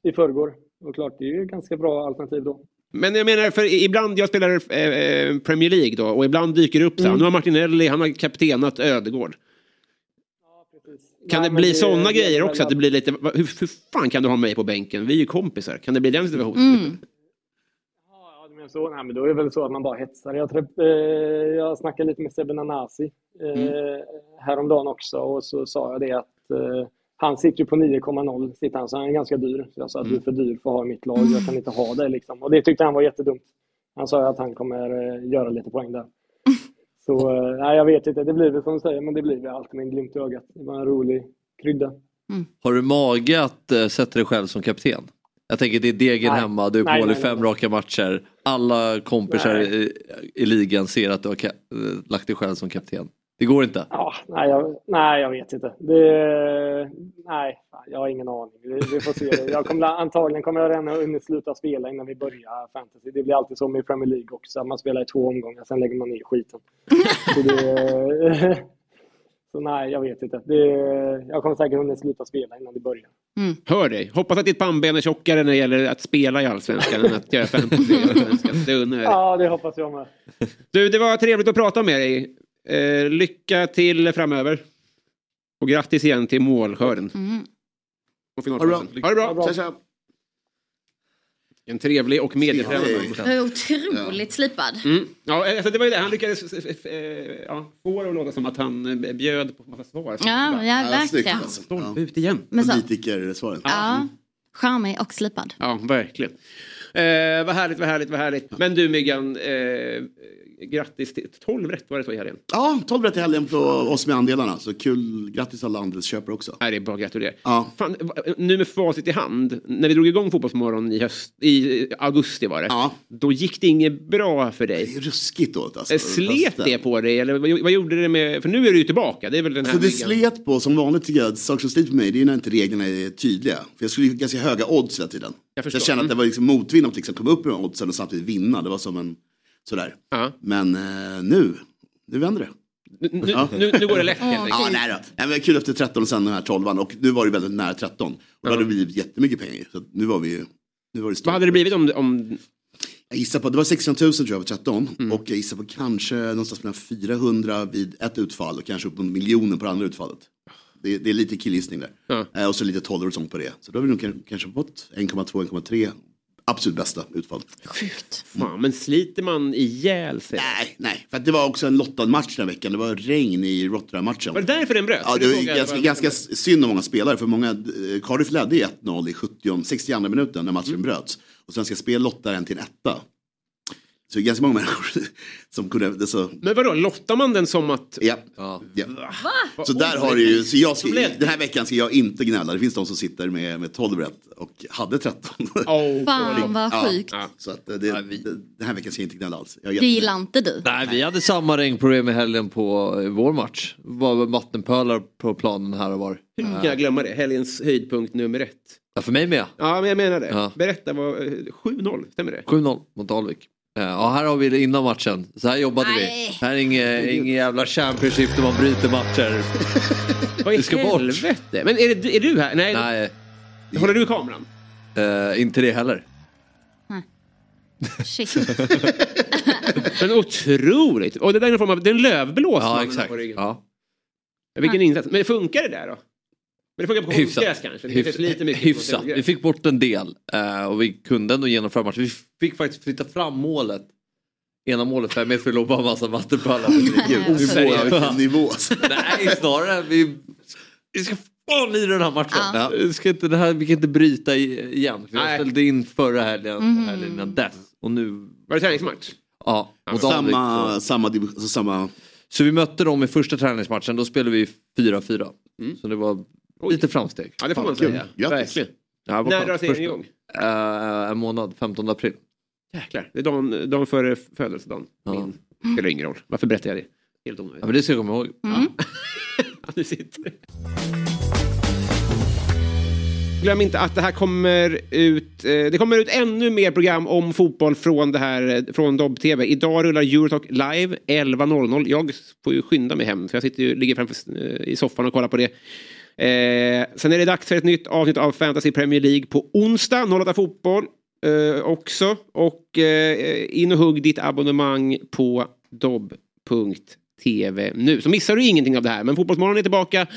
i förrgår. Och klart, det är ju ett ganska bra alternativ då. Men jag menar, för ibland jag spelar eh, Premier League då och ibland dyker det upp så här. Mm. Nu har Martinelli, han har kaptenat Ödegård. Kan Nej, det bli det- sådana det grejer också? Att det blir lite, hur, hur fan kan du ha mig på bänken? Vi är ju kompisar. Kan det bli den situationen? Mm. Så? Nej, men då är det väl så att man bara hetsar. Jag, träff, eh, jag snackade lite med Sebbe Nanasi eh, häromdagen också och så sa jag det att eh, han sitter ju på 9,0 sitter han, så han är ganska dyr. Så jag sa att du är för dyr för att ha i mitt lag, jag kan inte ha det liksom. Och det tyckte han var jättedumt. Han sa ju att han kommer eh, göra lite poäng där. [LAUGHS] Så eh, nej, jag vet inte, det blir väl som du säger, men det blir väl alltid med en glimt i ögat. Det var en rolig krydda. Har du mage att uh, sätta dig själv som kapten? Jag tänker det är degen Nej. hemma, du är på mål i fem raka matcher. Alla kompisar i, i ligan ser att du har eh, lagt dig själv som kapten. Det går inte. Ja, nej, jag, nej, jag vet inte. Det, nej, jag har ingen aning. Vi, vi får se. Jag kommer, antagligen kommer jag redan ha hunnit sluta spela innan vi börjar fantasy. Det blir alltid så med Premier League också. Man spelar i två omgångar, sen lägger man ner skiten. Så, det, så nej, jag vet inte. Det, jag kommer säkert hunnit sluta spela innan vi börjar. Hör dig. Hoppas att ditt pannben är tjockare när det gäller att spela i allsvenskan än att göra fantasy i allsvenskan. Det undrar jag. Ja, det hoppas jag med. Du, det var trevligt att prata med dig. Eh, lycka till framöver. Och grattis igen till målskörden. Mm. Och finalplatsen. Ha det bra. Tja, tja. En trevlig och medietränad otroligt slipad. Mm. Ja, alltså det var ju det. Han lyckades eh, eh, ja, få det att låta som att han eh, bjöd på massa svar. Ja, ja, verkligen. Stolpe ut igen. Politiker-svaret. Ja, charmig och slipad. Ja, verkligen. Eh, vad härligt, vad härligt, vad härligt. Men du Myggan, eh, grattis till 12 rätt var det så i helgen. Ja, 12 rätt i helgen på oss med andelarna. Så kul, grattis alla andelsköpare också. Nej, det är bara att gratulera. Ja. Fan, nu med facit i hand, när vi drog igång Fotbollsmorgon i, höst, i augusti var det. Då gick det inget bra för dig. Det är ruskigt åt alltså. Eh, Slet det på dig eller vad, vad gjorde det med, för nu är du ju tillbaka. Det är väl den här Så det slet på, som vanligt tycker jag, saker som sliter på mig det är när inte reglerna är tydliga. För jag skulle ju ganska höga odds hela tiden. Jag Jag, kände att det var liksom motvind att liksom komma upp i de oddsen och samtidigt vinna. Det var som en sådär. Men eh, nu, nu vänder det. Nu, nu, nu, nu går det lätt [LAUGHS] helt. Ja, nej då. Nej, men kul efter 13 och sen den här 12 och nu var det väldigt nära 13. Och då hade det blivit jättemycket pengar. Så nu var vi ju... Nu var det stort. Vad hade det blivit om... om... Jag gissar på, det var 16 000 tror jag på 13 Mm. och jag gissar på kanske någonstans mellan 400 vid ett utfall och kanske upp mot miljonen på det andra utfallet. Det, det är lite killgissning där. Eh, och så lite 12 och sånt på det. Så då har vi nog kan- kanske fått 1,2, 1,3 absolut bästa utfall. Sjukt. Fan, men sliter man ihjäl sig? Nej, nej. För att det var också en lottad match den veckan. Det var regn i Rotterdam-matchen. Var det därför den bröt? Ja, det var ganska, ganska synd om många spelare. För många, eh, Cardiff ledde i 1-0 i 70, 62 minuten när matchen Mm. bröts. Och Svenska Spel lottade en till en etta. Så ganska många människor [LAUGHS] som kunde... Alltså, Men vadå, lottar man den som att... Ja. ja. Så där har du ju, så jag ska, den här veckan ska jag inte gnälla. Det finns de som sitter med, med 12 rätt och hade 13. [LAUGHS] Fan, vad Ja, sjukt. Så att det, det, den här veckan ska jag inte gnälla alls. Jag Det gillar inte du. Nej, vi hade samma regnproblem i helgen på eh, vår match. Det var vattenpölar på planen här och var. Hur kan jag glömma det? Helgens höjdpunkt nummer ett. Ja, för mig med. Ja, men jag menar det. Ja. Berätta, vad, eh, 7-0, stämmer det? 7-0 mot Alvik. Eh, Ja, här har vi det innan matchen. Så här jobbade Nej. vi. Här är inget, inget jävla Championship där man bryter matcher. [LAUGHS] Vad i Det ska bort. helvete? Men är, det, är du här? Nej. Nej. Håller du i kameran? Eh, inte det heller. [LAUGHS] Shit. Men otroligt! Och det där är en form av, det är en lövblås man Ja, har exakt. på ryggen. Ja. Vilken insats. Men funkar det där då? Men det funkar på Hyfsat. konstgräs kanske? Det kanske sliter mycket Hyfsat. Vi fick bort en del eh, och vi kunde ändå genomföra matchen. Vi fick faktiskt flytta fram målet. Ena målet fem meter låg bara en massa vattenpölar. [LAUGHS] Gud, Vi så började- vilken nivå. alltså. Nej, snarare vi, vi ska fan lira den här matchen. Ja. Vi, ska inte, det här, vi kan inte bryta igen. För jag Nej. ställde in förra helgen, Mhm. helgen innan dess. Och nu... Var det träningsmatch? Ja. Alvik, Samma, så- samma, alltså samma... Så vi mötte dem i första träningsmatchen, då spelade vi 4-4. Så det var lite framsteg. Mm. Ja, det får man säga. Verkligen. Ja, det var När drar serien igång? Eh, en månad, 15 april. Jäklar, det är dagen, dagen före födelsedagen. Ja. Min. Spelar ingen roll. Varför berättar jag det? Helt onödigt. Ja, men det ska jag komma ihåg. Ja, [LAUGHS] du sitter. Glöm inte att det här kommer ut, eh, det kommer ut ännu mer program om fotboll från det här, eh, från Dobb-TV. Idag rullar Eurotalk live 11.00. Jag får ju skynda mig hem för jag sitter ju, ligger framför eh, i soffan och kollar på det. Eh, sen är det dags för ett nytt avsnitt av Fantasy Premier League på onsdag, 08 Fotboll eh, också. Och eh, in och hugg ditt abonnemang på TV nu. Så missar du ingenting av det här. Men Fotbollsmorgon är tillbaka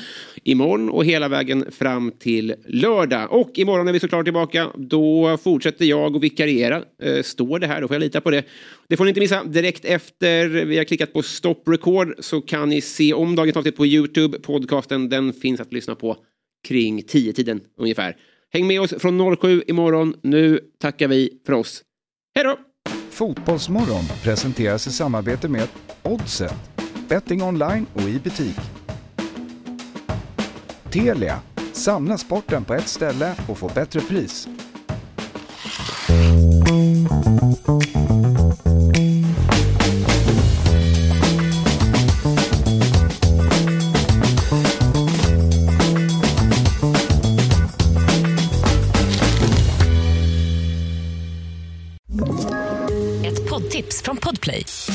imorgon och hela vägen fram till lördag. Och imorgon är vi såklart tillbaka. Då fortsätter jag och vikariera. Eh, står det här, då får jag lita på det. Det får ni inte missa. Direkt efter vi har klickat på stop record så kan ni se om dagens avsnitt på Youtube. Podcasten den finns att lyssna på kring 10-tiden ungefär. Häng med oss från 07 imorgon. Nu tackar vi för oss. Hej då! Fotbollsmorgon presenteras i samarbete med Oddset, betting online och i butik. Telia, samla sporten på ett ställe och få bättre pris. Ett poddtips från Podplay.